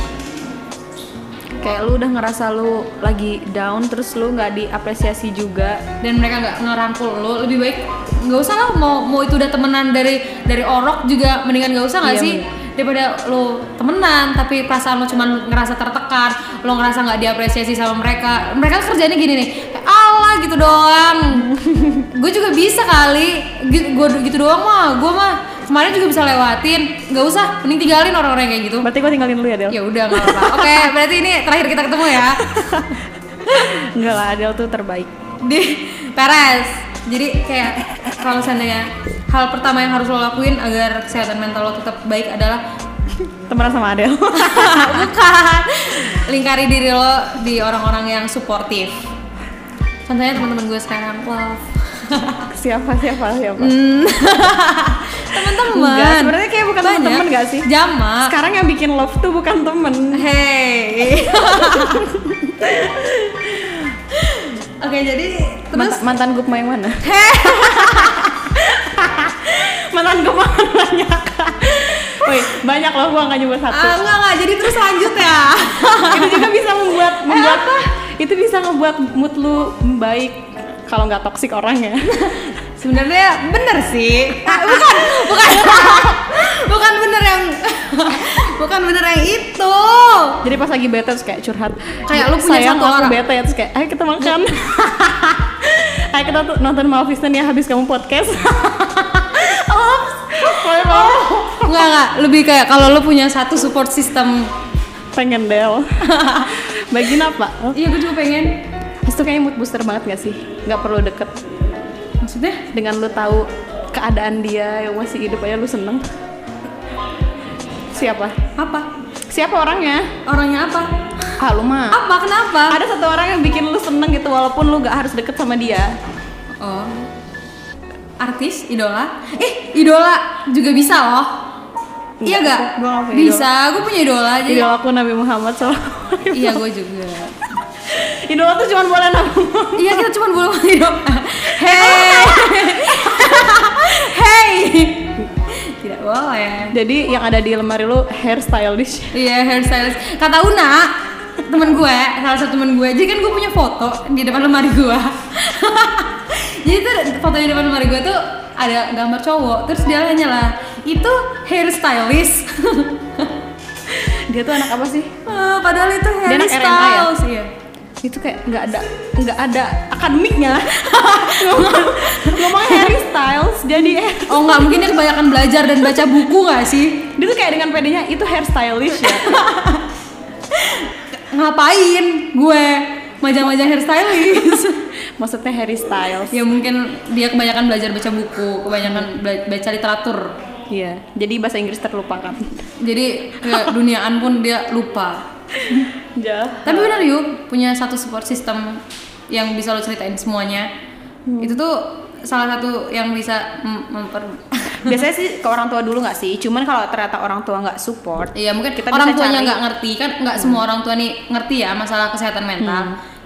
kayak lu udah ngerasa lu lagi down terus lu nggak diapresiasi juga dan mereka nggak ngerangkul lo, lebih baik nggak usah lah mau mau itu udah temenan dari dari orok juga mendingan nggak usah nggak Iya, sih? Daripada lo temenan tapi perasaan lo cuman ngerasa tertekan lo ngerasa nggak diapresiasi sama mereka. Mereka kerjanya gini nih Allah gitu doang. (laughs) Gue juga bisa kali gue gitu doang mah. Gue mah kemarin juga bisa lewatin. Nggak usah mending tinggalin orang-orang kayak gitu. Berarti gue tinggalin lu ya Del? Ya udah nggak apa (laughs) oke berarti ini terakhir kita ketemu ya. (laughs) Enggak lah Adel tuh terbaik. Di Peres jadi kayak kalau seandainya hal pertama yang harus lo lakuin agar kesehatan mental lo tetap baik adalah temenan sama Adel (laughs) bukan. Lingkari diri lo di orang-orang yang suportif. Contohnya teman-teman gue sekarang love. (laughs) Siapa siapa siapa? Hmm. (laughs) teman-teman. Enggak, sebenarnya kayak bukan teman-teman nggak sih? jamak sekarang yang bikin love tuh bukan temen hey oke jadi terus mantan, mantan gue yang mana? (laughs) Mantan gue banyak Woi, banyak loh gua nggak nyebut satu. ah, enggak enggak jadi terus lanjut ya. (laughs) Itu juga bisa membuat Eh, membuat itu bisa ngebuat mood lu baik kalau nggak toksik orangnya. sebenarnya bener sih. Ah, bukan bukan. (laughs) Bukan bener yang bukan bener yang itu Jadi pas lagi bete terus kayak curhat. Kayak lu punya Sayang, satu aku orang. bete ya terus kayak ayo kita makan. (laughs) ayo kita tuh nonton Maleficent ya habis kamu podcast. (laughs) Ops. Mom. Enggak enggak, lebih kayak kalau lu punya satu support system. Pengen Del. (laughs) Bagian apa? Iya, gue juga pengen. Itu kayaknya mood booster banget gak sih? Gak perlu deket Maksudnya? dengan lu tahu keadaan dia yang masih hidup aja lu seneng. Siapa? Apa? Siapa orangnya? Orangnya apa? Ah lu mah. Apa? Kenapa? Ada satu orang yang bikin lu seneng gitu walaupun lu gak harus deket sama dia. Oh. Artis, idola. Eh, idola juga bisa loh. Iya gak? gua punya Bisa, gue punya idola jadi. Idola aku Nabi Muhammad SAW. Iya, gue juga. (laughs) Idola tuh cuma boleh Nabi Muhammad. iya, kita cuma boleh idola. Hey. (laughs) hey. Boleh. Jadi yang ada di lemari lu hairstylist. Iya, hairstylist. Kata Una, temen gue, salah satu temen gue, jadi kan gue punya foto di depan lemari gue. (laughs) jadi tuh foto di depan lemari gue tuh ada gambar cowok, terus dia nanya lah, itu hairstylist. (laughs) Dia tuh anak apa sih? Ah, padahal itu anak RMA ya? hairstylist. Iya. Itu kayak nggak ada nggak ada akademiknya. (laughs) ngomong ngomong Harry Styles jadi eh, Oh nggak, mungkin dia kebanyakan belajar dan baca buku nggak sih? dia tuh kayak dengan pedenya itu hairstylist ya. (laughs) Ngapain gue majang-majang hairstylist? (laughs) Maksudnya Harry Styles. ya mungkin dia kebanyakan belajar baca buku, kebanyakan baca literatur. Iya. Jadi bahasa Inggris terlupakan. Jadi ke duniaan pun dia lupa. Ya. Tapi benar yuk punya satu support system yang bisa lo ceritain semuanya. Itu tuh salah satu yang bisa mem- memper (laughs) Biasanya sih ke orang tua dulu nggak sih? Cuman kalau ternyata orang tua nggak support, Iya mungkin Kita orang bisa tuanya nggak ngerti kan nggak semua orang tua nih ngerti ya masalah kesehatan mental. Terus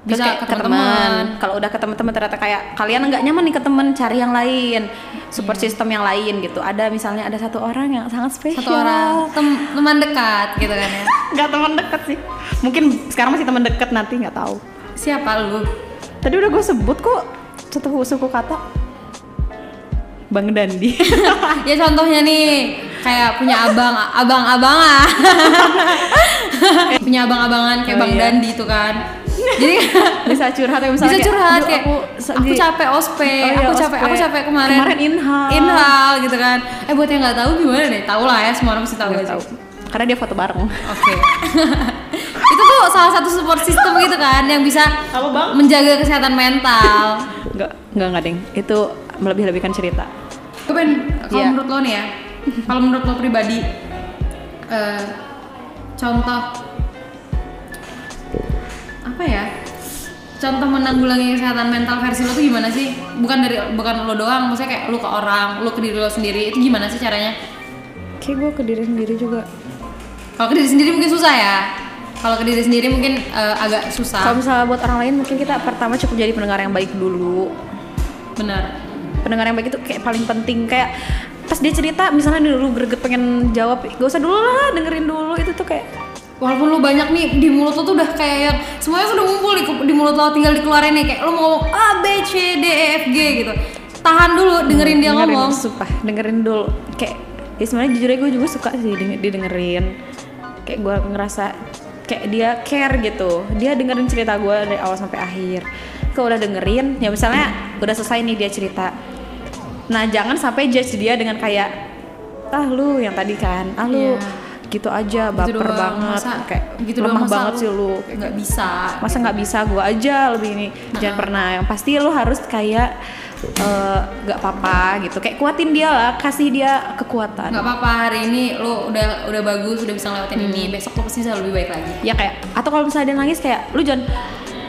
Bisa kayak ke teman. Kalau udah ke teman-teman ternyata kayak kalian nggak nyaman nih ke teman, cari yang lain, support system yang lain gitu. Ada misalnya ada satu orang yang sangat spesial. satu orang tem- teman dekat gitu kan ya. (laughs) Nggak teman dekat sih. Mungkin sekarang masih teman dekat nanti nggak tahu. Siapa lu? Tadi udah gue sebut kok satu suku kata. Bang Dandi. (laughs) (laughs) ya contohnya nih kayak punya abang abang-abangan punya abang-abangan kayak Oh, bang iya. Dandi itu kan jadi (laughs) bisa curhat ya misalnya bisa curhat "Aduh, kayak aku, sedih." capek ospek Oh iya, aku capek aku ospek. capek kemarin Kemarin inhal. inhal gitu kan eh buat yang nggak tahu gimana deh tahu lah ya semua orang pasti tahu Nggak tahu. Karena dia foto bareng. Oke. (laughs) itu tuh salah satu support system gitu kan yang bisa Apa, Bang? menjaga kesehatan mental. Enggak, enggak enggak, Deng. Itu melebih-lebihkan cerita. Gue pengen kalau Iya. menurut lo nih ya, kalau menurut lo pribadi, eh, contoh apa ya? Contoh menanggulangi kesehatan mental versi lo tuh gimana sih? Bukan dari bukan lo doang, maksudnya kayak lo ke orang, lo ke diri lo sendiri itu gimana sih caranya? Kayak gue ke diri sendiri juga. Kalau ke diri sendiri mungkin susah ya. Kalau ke diri sendiri mungkin eh, agak Kalau susah. misalnya buat orang lain mungkin kita pertama cukup jadi pendengar yang baik dulu. Benar. Pendengar yang baik itu kayak paling penting kayak pas dia cerita misalnya dulu greget pengen jawab gak usah dulu lah dengerin dulu itu tuh kayak Walaupun lu banyak nih di mulut lo tuh udah kayak semuanya sudah ngumpul di, di mulut lo tinggal dikeluarin nih kayak lo mau ngomong A B C D E F G gitu. Tahan dulu dengerin dia dengerin, ngomong. sumpah dengerin dulu kayak ya sebenarnya jujur aja gue juga suka sih deng- didengerin kayak gue ngerasa kayak dia care gitu dia dengerin cerita gue dari awal sampai akhir kalau udah dengerin ya misalnya udah selesai nih dia cerita nah jangan sampai judge dia dengan kayak ah lu yang tadi kan ah lu Iya. Gitu aja baper Gitu doang, banget. Masa- kayak gitu lemah doang, banget sih lu. Nggak bisa. masa nggak bisa gue aja lebih ini jangan pernah. Yang pasti lu harus kayak eh, nggak apa-apa gitu. Kayak kuatin dia lah kasih dia kekuatan. Nggak apa-apa hari ini lo udah udah bagus udah bisa ngelewatin ini. Besok lo pasti bisa lebih baik lagi. ya kayak atau kalau misalnya dia nangis kayak lu jangan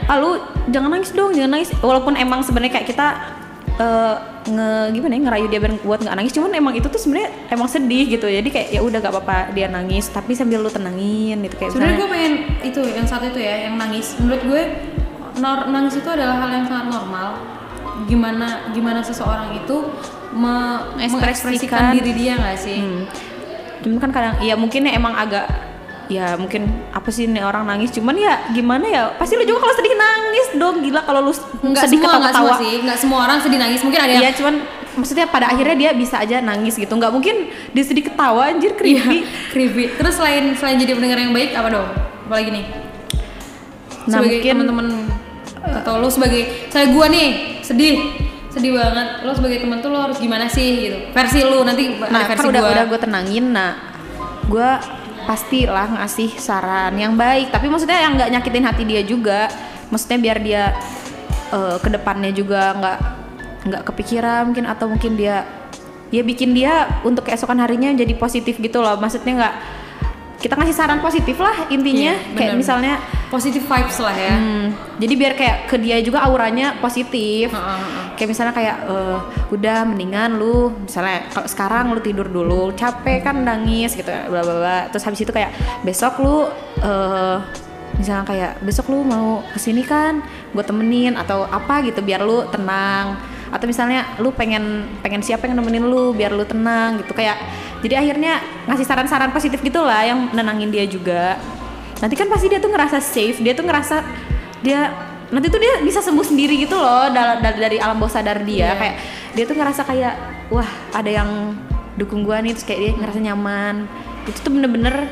ah lu jangan nangis dong jangan nangis. Walaupun emang sebenarnya kayak kita eh, nge gimana ya ngerayu dia biar buat nggak nangis cuman emang itu tuh sebenarnya emang sedih gitu jadi kayak ya udah gak apa-apa dia nangis tapi sambil lu tenangin gitu kayak Sebenarnya gue pengen itu yang satu itu ya yang nangis. Menurut gue nor- nangis itu adalah hal yang sangat normal. Gimana gimana seseorang itu me- mengekspresikan diri dia nggak sih? Hmm. Cuman kan kadang ya mungkin emang agak ya mungkin apa sih nih orang nangis? Cuman ya gimana ya? Pasti lu juga kalau sedih nangis dong gila. Kalau lu Nggak sedih semua, nggak semua sih, nggak semua orang sedih nangis. Mungkin ada yang Iya cuman maksudnya pada akhirnya dia bisa aja nangis gitu. Nggak mungkin dia sedih ketawa anjir creepy. creepy. Terus selain selain jadi pendengar yang baik apa dong? Apalagi nih? Nah, sebagai mungkin- teman-teman atau lo sebagai saya gua nih sedih. Sedih banget. Lo sebagai teman tuh lo harus gimana sih gitu? Versi lo nanti nah kan versi udah gua. udah gue tenangin. Nah gue pastilah ngasih saran yang baik. Tapi maksudnya yang nggak nyakitin hati dia juga. Maksudnya biar dia eh, ke depannya juga nggak nggak kepikiran mungkin atau mungkin dia ya bikin dia untuk keesokan harinya jadi positif gitu loh. Maksudnya nggak kita ngasih saran positif lah intinya. Iya, kayak misalnya positive vibes lah ya. Hmm, jadi biar kayak ke dia juga auranya positif. Heeh, heeh. Kayak misalnya kayak eh, udah mendingan lu misalnya kalau sekarang lu tidur dulu capek kan nangis gitu bla bla bla. Terus habis itu kayak besok lu eh misalnya kayak besok lu mau ke sini kan gue temenin atau apa gitu biar lu tenang. Atau misalnya lu pengen pengen siapa yang nemenin lu biar lu tenang gitu kayak jadi akhirnya ngasih saran-saran positif gitu lah yang nenangin dia juga. Nanti kan pasti dia tuh ngerasa safe dia tuh ngerasa dia nanti tuh dia bisa sembuh sendiri gitu loh dal- dari alam bawah sadar dia. Iya. kayak dia tuh ngerasa kayak wah ada yang dukung gua nih terus kayak dia ngerasa nyaman. Itu tuh bener-bener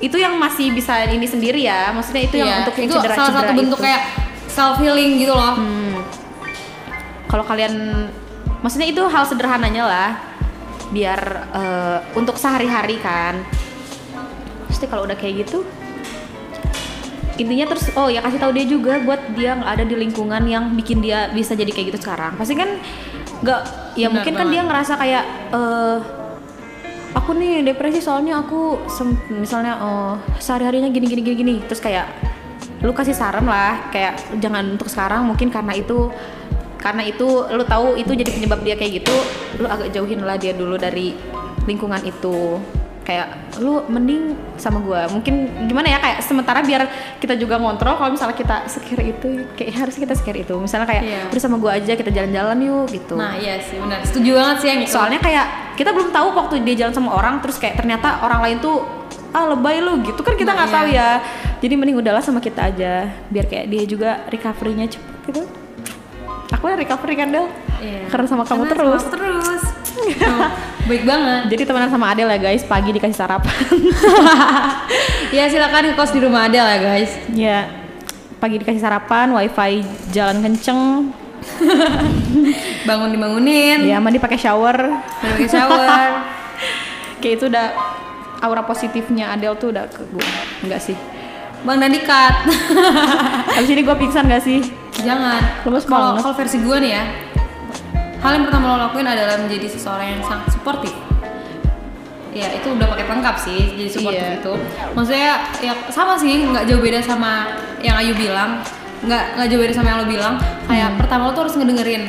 itu yang masih bisa ini sendiri ya. Maksudnya itu yang Iya, untuk yang itu cedera salah satu bentuk kayak self healing gitu loh. Hmm. kalau kalian maksudnya itu hal sederhananya lah biar eh, untuk sehari-hari kan. Pasti kalau udah kayak gitu intinya terus oh ya kasih tahu dia juga buat dia nggak ada di lingkungan yang bikin dia bisa jadi kayak gitu sekarang. Pasti kan nggak ya Benar mungkin kan banget. dia ngerasa kayak eh aku nih depresi soalnya aku misalnya oh sehari harinya gini gini gini gini. Terus kayak lu kasih saran lah kayak jangan untuk sekarang mungkin karena itu karena itu lu tahu itu jadi penyebab dia kayak gitu lu agak jauhin lah dia dulu dari lingkungan itu kayak lu mending sama gua. Mungkin gimana ya kayak sementara biar kita juga ngontrol kalau misalnya kita sekir itu kayak harus kita sekir itu. Misalnya kayak Iya. udah sama gua aja kita jalan-jalan yuk gitu. Nah iya sih benar. Setuju banget sih yang itu soalnya kayak kita belum tahu waktu dia jalan sama orang terus kayak ternyata orang lain tuh ah lebay lu gitu. Kan kita Nah, nggak iya. tahu ya. Jadi mending udahlah sama kita aja biar kayak dia juga recovery-nya cepet gitu. Aku udah recovery kan Del? Iya. karena sama kamu Karena terus. sama terus baik banget. Jadi temenan sama Adel ya guys. Pagi dikasih sarapan. (laughs) Ya silakan kos di rumah Adel ya guys. Ya. Pagi dikasih sarapan wifi jalan kenceng. (laughs) Bangun dibangunin ya mandi pakai shower. Pakai shower. (laughs) Kayak itu udah aura positifnya Adel tuh udah ke gue enggak sih. Bang Dandi cut. Habis ini gue pingsan gak sih? Jangan. Lemes kalau banget. kalau versi gue nih ya hal yang pertama lo lakuin adalah menjadi seseorang yang sangat suportif. Ya itu udah paket lengkap sih jadi suportif Iya. itu. Maksudnya ya sama sih nggak jauh beda sama yang Ayu bilang. Nggak nggak jauh beda sama yang lo bilang. Kayak pertama lo tuh harus ngedengerin.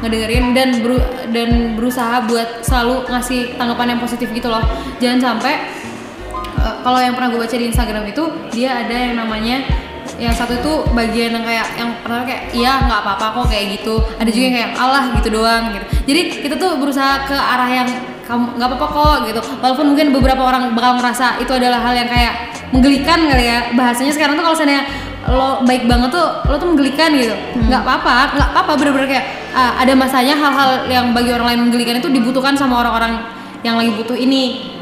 Ngedengerin dan beru- dan berusaha buat selalu ngasih tanggapan yang positif gitu loh. Jangan sampai Eh, kalau yang pernah gue baca di Instagram itu dia ada yang namanya yang satu itu bagian yang kayak yang pertama kayak iya nggak apa-apa kok kayak gitu. Ada juga yang kayak Allah gitu doang gitu. Jadi kita tuh berusaha ke arah yang kamu nggak apa-apa kok gitu. Walaupun mungkin beberapa orang bakal ngerasa itu adalah hal yang kayak menggelikan kali ya. Bahasanya sekarang tuh kalau misalnya lo baik banget tuh lo tuh menggelikan gitu. Nggak apa-apa nggak apa-apa bener-bener kayak ah, ada masanya hal-hal yang bagi orang lain menggelikan itu dibutuhkan sama orang-orang yang lagi butuh ini.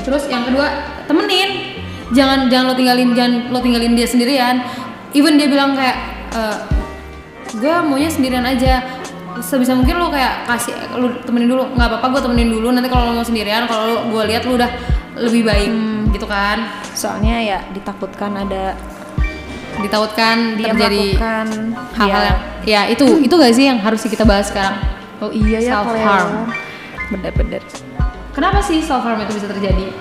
Terus yang kedua temenin jangan jangan lo tinggalin jangan lo tinggalin dia sendirian. Even dia bilang kayak gue maunya sendirian aja. Sebisa mungkin lo kayak kasih lu temenin dulu. Nggak apa-apa gue temenin dulu. Nanti kalau lo mau sendirian kalau lo gue lihat lo udah lebih baik gitu kan. Soalnya ya ditakutkan ada ditakutkan dia terjadi hal-hal ya, yang ya itu itu gak sih yang harus kita bahas sekarang? Oh iya ya self harm. bener-bener kenapa sih self harm itu bisa terjadi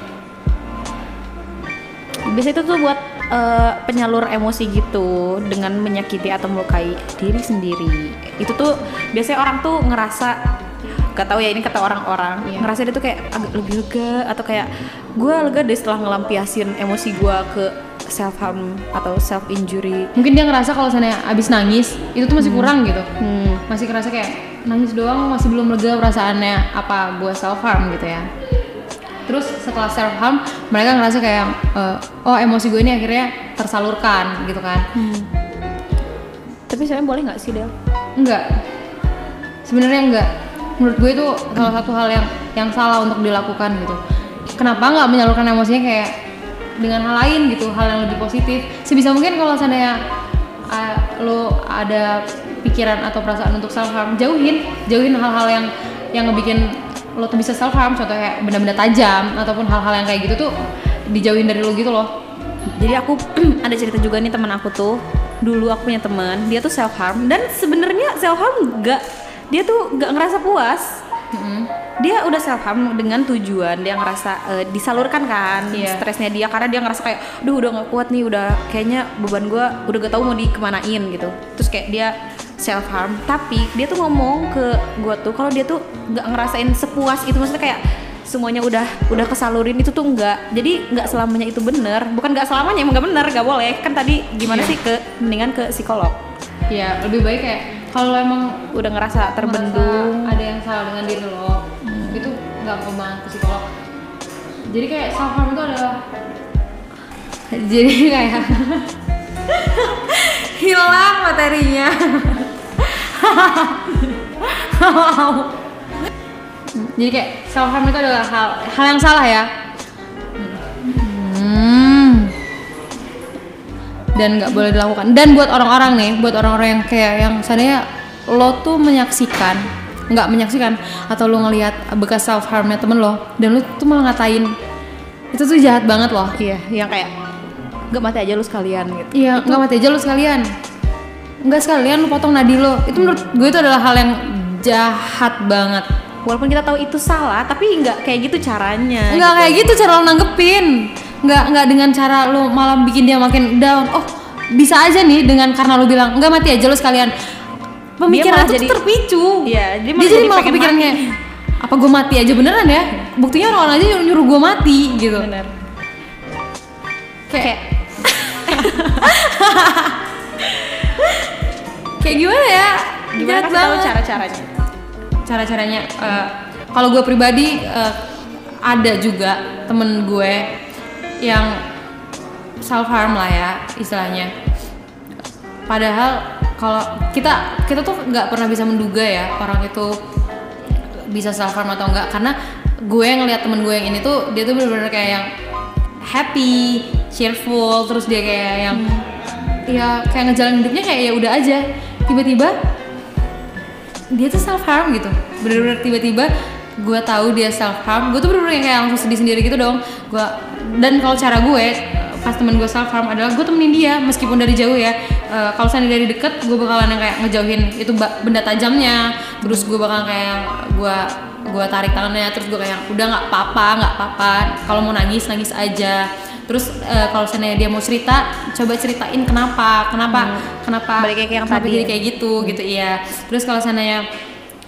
biasanya itu tuh buat eh, penyalur emosi gitu dengan menyakiti atau melukai diri sendiri. Itu tuh biasanya orang tuh ngerasa gak tahu ya ini kata orang-orang Iya. ngerasa dia tuh kayak agak lebih lega atau kayak gue lega deh setelah ngelampiasin emosi gue ke self harm atau self injury mungkin dia ngerasa kalau misalnya abis nangis itu tuh masih kurang gitu. Hmm. masih kerasa kayak nangis doang masih belum lega perasaannya apa gue self harm gitu ya terus setelah self harm mereka ngerasa kayak eh, oh emosi gue ini akhirnya tersalurkan gitu kan. Hmm. tapi saya boleh nggak sih Del? enggak sebenarnya enggak menurut gue itu salah satu hal yang yang salah untuk dilakukan gitu. Kenapa nggak menyalurkan emosinya kayak dengan hal lain gitu? Hal yang lebih positif. Sebisa mungkin kalau seandainya uh, lo ada pikiran atau perasaan untuk self harm jauhin. Jauhin hal-hal yang yang ngebikin lo tuh bisa self harm contohnya kayak benda-benda tajam ataupun hal-hal yang kayak gitu tuh dijauhin dari lo gitu loh Jadi aku (clears throat) ada cerita juga nih teman aku tuh. Dulu aku punya teman, dia tuh self harm dan sebenarnya self harm nggak dia tuh nggak ngerasa puas. Dia udah self harm dengan tujuan dia ngerasa eh, disalurkan kan Iya. stresnya dia karena dia ngerasa kayak, duh udah nggak kuat nih, udah kayaknya beban gua udah gak tahu mau dikemanain gitu. Terus kayak dia self harm, tapi dia tuh ngomong ke gua tuh kalau dia tuh nggak ngerasain sepuas itu maksudnya kayak semuanya udah udah kesalurin itu tuh enggak jadi nggak selamanya itu bener bukan nggak selamanya emang nggak bener nggak boleh. Kan tadi gimana Iya. sih ke mendingan ke psikolog. Ya lebih baik kayak kalau emang udah ngerasa terbendung. ada yang salah dengan diri lo itu nggak perlu banget ke psikolog. Jadi kayak self harm itu adalah jadi kayak (laughs) hilang materinya (laughs) (laughs) jadi kayak self harm itu adalah hal hal yang salah ya? Hmm. dan nggak boleh dilakukan. Dan buat orang-orang nih buat orang-orang yang kayak yang seandainya lo tuh menyaksikan nggak menyaksikan atau lo ngelihat bekas self harmnya temen lo dan lo tuh malah ngatain itu tuh jahat banget loh. Iya yang kayak nggak mati aja lu sekalian gitu. Iya nggak mati aja lo sekalian nggak sekalian lo potong nadi lo. Itu menurut gue itu adalah hal yang jahat banget. Walaupun kita tahu itu salah tapi nggak kayak gitu caranya nggak kayak gitu cara lo nanggepin. Nggak nggak dengan cara lo malah bikin dia makin down. Oh bisa aja nih dengan karena lo bilang nggak mati aja lo sekalian. Pemikiran tuh jadi- terpicu. Iya, dia dia, jadi jadi malah kepikirannya apa gue mati aja beneran ya? Buktinya orang-orang aja nyuruh, nyuruh gue mati gitu. Bener. Kayak (laughs) kayak gimana ya? Gimana kasih tahu banget. cara-caranya? Cara-caranya eh, kalau gue pribadi eh, ada juga temen gue yang self harm lah ya istilahnya. Padahal kalau kita kita tuh nggak pernah bisa menduga ya orang itu bisa self harm atau enggak karena gue ngeliat temen gue yang ini tuh dia tuh bener-bener kayak yang happy cheerful terus dia kayak yang ya kayak ngejalanin hidupnya kayak ya udah aja. Tiba-tiba dia tuh self harm gitu. Bener-bener tiba-tiba gue tahu dia self harm gue tuh bener-bener kayak langsung sedih sendiri gitu dong. Gue dan kalau cara gue pas temen gue self harm adalah gue temenin dia meskipun dari jauh ya. Eh, kalau misalnya dari deket gue bakalan yang kayak ngejauhin itu benda tajamnya. Terus gue bakalan kayak gue gue tarik tangannya terus gue kayak udah nggak apa-apa nggak apa-apa. Kalau mau nangis nangis aja terus eh, kalau misalnya dia mau cerita coba ceritain kenapa kenapa kenapa Balik kayak yang kenapa tadi jadi ya. kayak gitu gitu iya terus kalau seandainya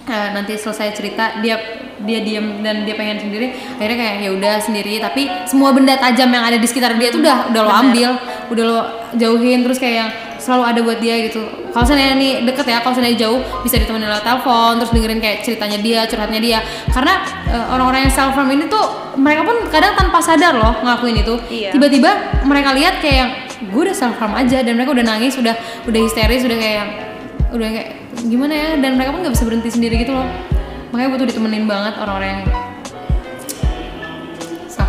eh, nanti selesai cerita dia dia diam dan dia pengen sendiri akhirnya kayak ya udah sendiri. Tapi semua benda tajam yang ada di sekitar dia tuh udah udah lo ambil udah lo jauhin terus kayak yang selalu ada buat dia gitu. Kalau seandainya nih deket ya kalau seandainya jauh bisa ditemenin lewat telepon terus dengerin kayak ceritanya dia curhatnya dia. Karena eh, orang-orang yang self harm ini tuh mereka pun kadang tanpa sadar loh ngelakuin itu. Iya. tiba-tiba mereka lihat kayak yang gue udah self harm aja dan mereka udah nangis udah udah histeris udah kayak udah kayak gimana ya dan mereka pun nggak bisa berhenti sendiri gitu loh. Makanya butuh ditemenin banget orang-orang yang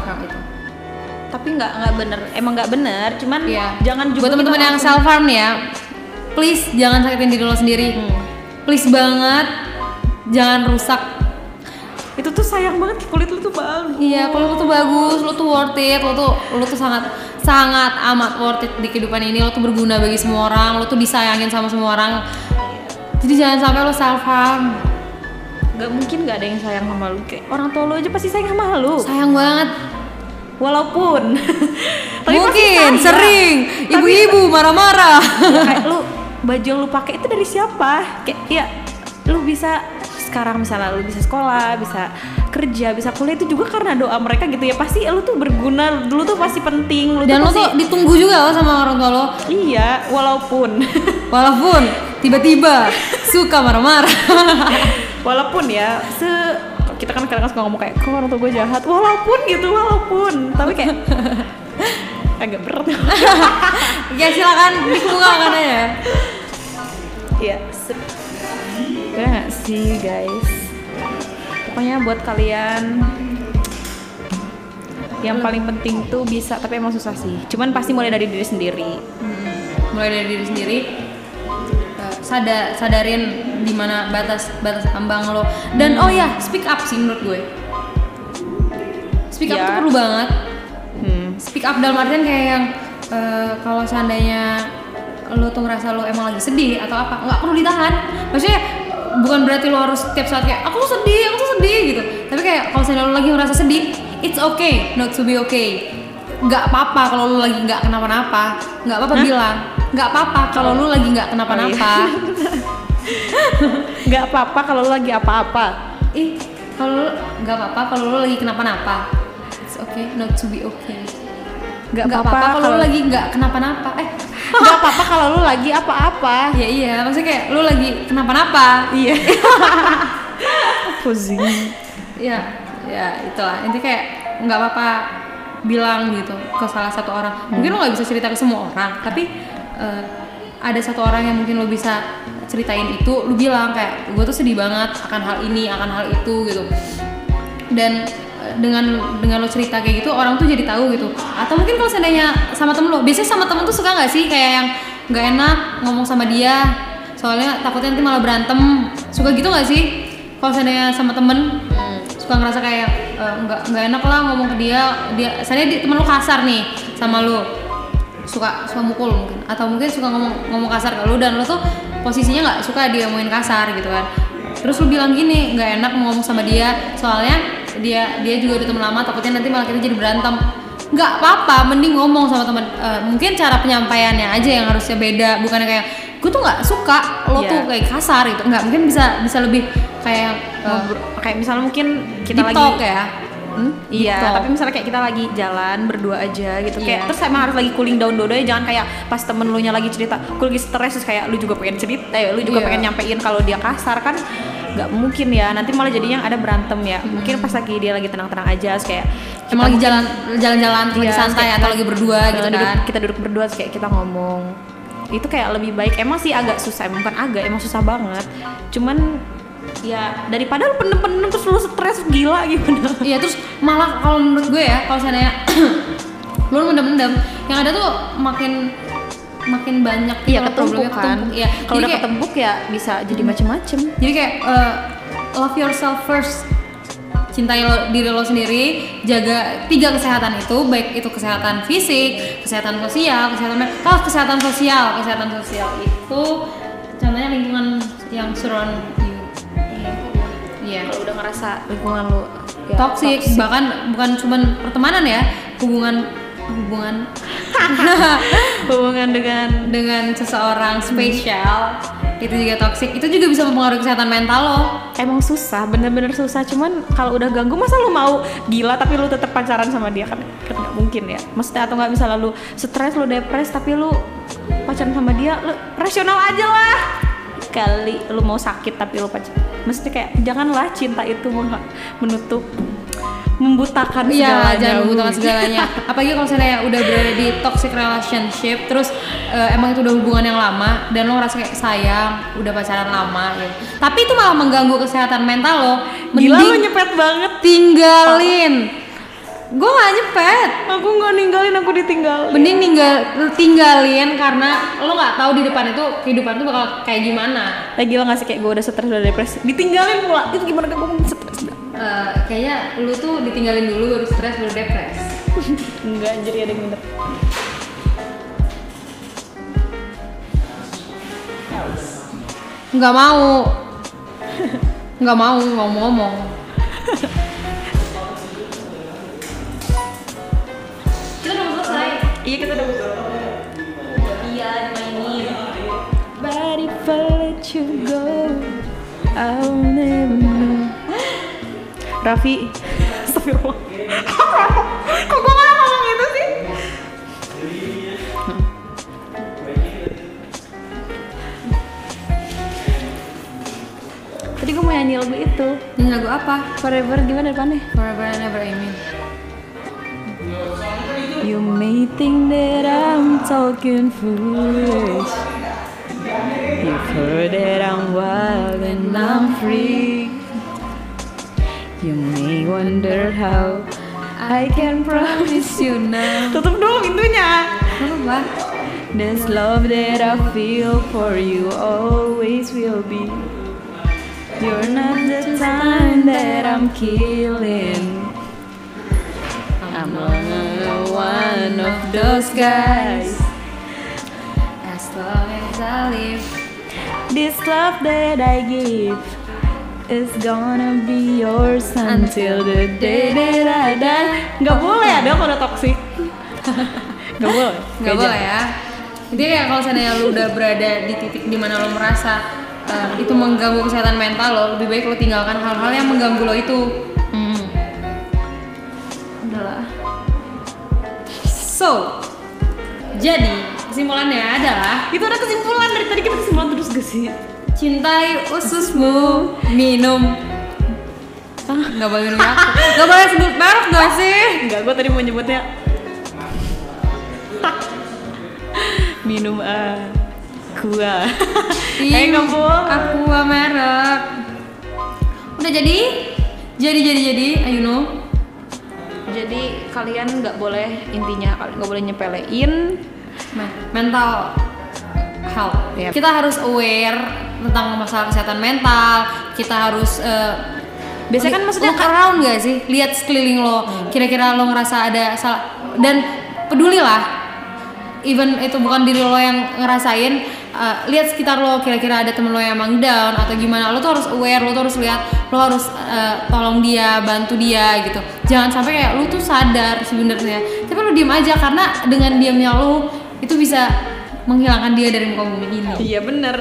harm itu. Tapi nggak nggak bener emang nggak bener cuman Iya. jangan juga buat teman-teman yang self harm ya please jangan sakitin diri lo sendiri. Please banget jangan rusak. Itu tuh sayang banget kulit lu tuh bagus Iya, kalau lo tuh bagus, lo tuh worth it, lo tuh lo tuh sangat sangat amat worth it di kehidupan ini, lo tuh berguna bagi semua orang, lo tuh disayangin sama semua orang. Jadi jangan sampai lo self harm. nggak mungkin nggak ada yang sayang sama lu kayak orang tua lu aja pasti sayang sama lu Sayang banget. walaupun (laughs) Tapi Mungkin sayang. sering ibu-ibu (laughs) marah-marah. kayak lu baju yang lu pakai itu dari siapa kayak ya lu bisa sekarang misalnya lu bisa sekolah bisa kerja bisa kuliah itu juga karena doa mereka gitu ya pasti lu tuh berguna dulu tuh pasti penting lu Dan tuh lo pasti tuh ditunggu juga lo sama orang tua lo. iya walaupun (laughs) Walaupun tiba-tiba suka marah-marah. (laughs) walaupun ya se kita kan kadang-kadang suka ngomong kayak kok orang tua gue jahat? Walaupun gitu walaupun. Tapi kayak (laughs) agak berat. (laughs) Ya silakan dibuka kan ya. Iya, se- nggak sih guys? pokoknya buat kalian yang paling penting tuh bisa tapi emang susah sih. Cuman pasti mulai dari diri sendiri. Hmm, mulai dari diri sendiri eh, sada sadarin di mana batas batas ambang lo. Dan oh ya speak up sih menurut gue. Speak up Ya. tuh perlu banget. Hmm. speak up dalam artian kayak yang eh, kalau seandainya lo tuh ngerasa lo emang lagi sedih atau apa nggak perlu ditahan. Maksudnya bukan berarti lo harus setiap saat kayak aku tuh sedih aku tuh sedih gitu. Tapi kayak kalau seandainya lo lagi ngerasa sedih it's okay not to be okay. Nggak apa-apa kalau lo lagi nggak kenapa-napa. Nggak apa-apa bilang nggak apa-apa kalau lo lagi nggak kenapa-napa. (laughs) Nggak apa-apa kalau lu lagi apa-apa. Ih kalau lo nggak apa-apa kalau lo lagi kenapa-napa. It's okay not to be okay. Nggak apa-apa kalau lo lagi nggak kenapa-napa. Eh. (laughs) Nggak apa-apa kalau lu lagi apa-apa. Ya iya, maksudnya kayak lu lagi kenapa-napa. iya. (laughs) Pusing. Ya, ya itulah. Intinya kayak nggak apa-apa bilang gitu ke salah satu orang. Mungkin lu nggak bisa cerita ke semua orang, tapi eh, ada satu orang yang mungkin lu bisa ceritain itu, lu bilang kayak gue tuh sedih banget akan hal ini, akan hal itu gitu. Dan eh, dengan dengan lo cerita kayak gitu orang tuh jadi tahu gitu. Atau mungkin kalau seandainya sama temen lo biasanya sama temen tuh suka nggak sih? Kayak yang nggak enak ngomong sama dia soalnya takutnya nanti malah berantem. Suka gitu nggak sih? Kalau seandainya sama temen suka ngerasa kayak eh, nggak nggak enak lah ngomong ke dia dia seandainya temen lo kasar nih sama lo suka suka mukul mungkin. Atau mungkin suka ngomong ngomong kasar ke lu dan lu tuh posisinya nggak suka dia ngomongin kasar gitu kan. Terus lu bilang gini nggak enak mau ngomong sama dia. Soalnya dia dia juga udah temen lama takutnya nanti malah kita jadi berantem. Nggak apa-apa mending ngomong sama teman Eh, mungkin cara penyampaiannya aja yang harusnya beda bukannya kayak gue tuh nggak suka lo Iya. tuh kayak kasar gitu. Nggak mungkin bisa bisa lebih kayak Ngobrol- kayak misalnya mungkin kita lagi talk ya Hmm? Iya, Gitu. tapi misalnya kayak kita lagi jalan berdua aja gitu kayak Iya. terus emang harus lagi cooling down dulu jangan kayak pas temen lu nya lagi cerita, gue lagi stres terus kayak lu juga pengen cerita, eh, lu juga Iya. pengen nyampein kalau dia kasar kan nggak mungkin ya nanti malah jadinya ada berantem ya mungkin pas lagi dia lagi tenang-tenang aja terus kayak kita emang lagi jalan jalan-jalan lagi Iya, santai atau lagi berdua gitu duduk- kan kita duduk berdua terus kayak kita ngomong itu kayak lebih baik emang sih agak susah emang bukan agak emang susah banget cuman ya daripada lu pendem-pendem terus lu stres gila gimana Iya terus malah kalau menurut gue ya kalau seandainya (clears throat) lu mendem-mendem yang ada tuh makin makin banyak gitu Iya loh ketumpuk kan. ketumpuk. Iya. Kalau udah kayak- ketumpuk ya bisa jadi macem-macem. Jadi kayak eh, love yourself first. Cintai lo, diri lo sendiri, jaga tiga kesehatan itu, baik itu kesehatan fisik, kesehatan sosial, kesehatan mental, kesehatan sosial, kesehatan sosial itu contohnya lingkungan yang surround you. Iya. Kalau udah ngerasa lingkungan lu ya, toxic, bahkan bukan cuman pertemanan ya, hubungan hubungan (laughs) hubungan dengan dengan seseorang spesial itu juga toxic. Itu juga bisa mempengaruhi kesehatan mental lo. emang susah, bener-bener susah. Cuman kalau udah ganggu masa lu mau gila tapi lu tetap pacaran sama dia kan kan nggak mungkin ya. Maksudnya atau nggak bisa lalu stres lu depres tapi lu pacaran sama dia lu rasional aja lah. Kali lu mau sakit tapi lu pacaran. Mesti kayak janganlah cinta itu menutup membutakan Iya, segalanya. jangan membutuhkan segalanya. (laughs) Apalagi kalau misalnya udah berada di toxic relationship, terus eh, emang itu udah hubungan yang lama dan lo ngerasa kayak sayang, udah pacaran lama gitu. Tapi itu malah mengganggu kesehatan mental lo. Gila lu Mending nyepet banget. tinggalin. Gue gak nyepet. Aku nggak ninggalin, aku ditinggalin. Mending ninggal tinggalin karena lo nggak tahu di depan itu kehidupan tuh bakal kayak gimana. Lagi lo ngasih kayak gue udah stres udah depresi, ditinggalin pula. Itu gimana kan gue stres dah. Eh, kayaknya lu tuh ditinggalin dulu baru stres baru depres. (laughs) Enggak anjir ada yang bener. Nggak mau. Nggak mau ngomong-ngomong. (laughs) Iya kita udah Iya, dimainin. But if I let you go, I'll never know. Raffi, astagfirullah. Kok gue malah ngomong itu sih? Tadi gue mau nyanyi lagu itu Ini lagu apa? Forever gimana depannya? Forever and ever amen. You may think that I'm talking foolish. You've heard that I'm wild and I'm free. You may wonder how I can promise you now. (laughs) Tutup dulu pintunya. Apa? This love that I feel for you always will be. You're not the time that I'm killing. One of those guys. As long as I live. This love that I give is gonna be yours until the day that I die. Gak boleh ada kalau toxic. (laughs) Gak boleh. nggak boleh ya jadi ya kalau seandainya lu udah berada di titik di mana lo merasa eh, itu mengganggu kesehatan mental lo lebih baik lo tinggalkan hal-hal yang mengganggu lo itu so jadi kesimpulannya adalah Itu ada kesimpulan dari tadi kita kesimpulan terus gak sih? cintai ususmu minum. Ah nggak boleh minum Yakult nggak boleh sebut merek gak sih. Enggak, gue tadi mau nyebutnya. Minum aqua. Eh nggak boleh. aqua merek. Udah jadi? Jadi jadi jadi. Ayo no Jadi kalian nggak boleh intinya kalian nggak boleh nyepelein. Men- mental health. Yep. Kita harus aware tentang masalah kesehatan mental. Kita harus eh, Biasanya kan maksudnya look around gak sih? Lihat sekeliling lo. Kira-kira lo ngerasa ada salah dan pedulilah. Even itu bukan diri lo yang ngerasain, eh, lihat sekitar lo. Kira-kira ada temen lo yang emang down atau gimana. Lo tuh harus aware. Lo tuh harus lihat. Lo harus eh, tolong dia, bantu dia gitu. Jangan sampai kayak lo tuh sadar sebenarnya. Tapi lo diem aja karena dengan diamnya lo itu bisa menghilangkan dia dari muka bumi ini Iya bener.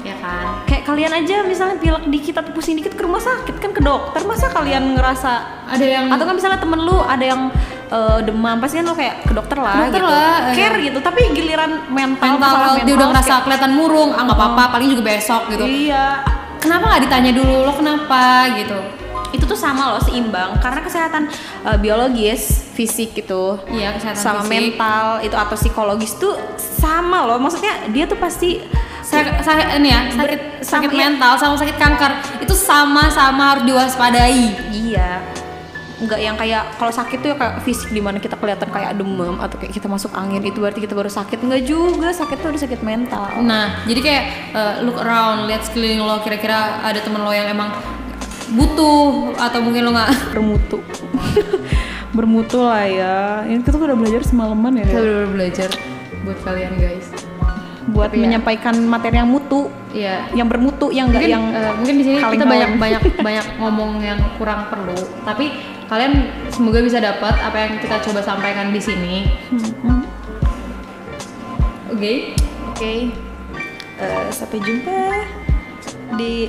ya kan Kayak kalian aja misalnya pilek dikit atau pusing dikit ke rumah sakit kan ke dokter masa kalian ngerasa ada yang atau kan misalnya temen lu ada yang eh, demam. Pasti kan lu kayak ke dokter lah Dokter gitu. lah, eh. care gitu tapi giliran mental mental health dia udah ngerasa kayak, kelihatan murung ah nggak apa-apa paling juga besok gitu. Iya. Kenapa nggak ditanya dulu lo kenapa? gitu. Itu tuh sama loh seimbang. Karena kesehatan eh, biologis fisik gitu iya kesehatan sama fisik. mental itu atau psikologis tuh sama loh. Maksudnya dia tuh pasti Sa- sa- ini ya sakit sama- sakit iya. mental sama sakit kanker. Itu sama-sama harus diwaspadai. Iya nggak yang kayak kalau sakit tuh ya kayak fisik di mana kita kelihatan kayak demam atau kayak kita masuk angin itu berarti kita baru sakit. Nggak juga sakit tuh ada sakit mental. Nah, jadi kayak uh, look around, lihat sekeliling lo, kira-kira ada temen lo yang emang butuh atau mungkin lo nggak? (laughs) Bermutu. (laughs) Bermutu lah ya. Ini kita udah belajar semalaman ya. Kita bener-bener belajar buat kalian guys. buat Tapi ya. menyampaikan materi yang mutu. Iya. yang bermutu yang enggak yang eh, mungkin di sini kita banyak banyak (laughs) banyak ngomong yang kurang perlu, tapi kalian semoga bisa dapat apa yang kita coba sampaikan di sini. Hmm, Oke. oke Eh, sampai jumpa di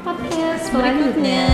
Podcast berikutnya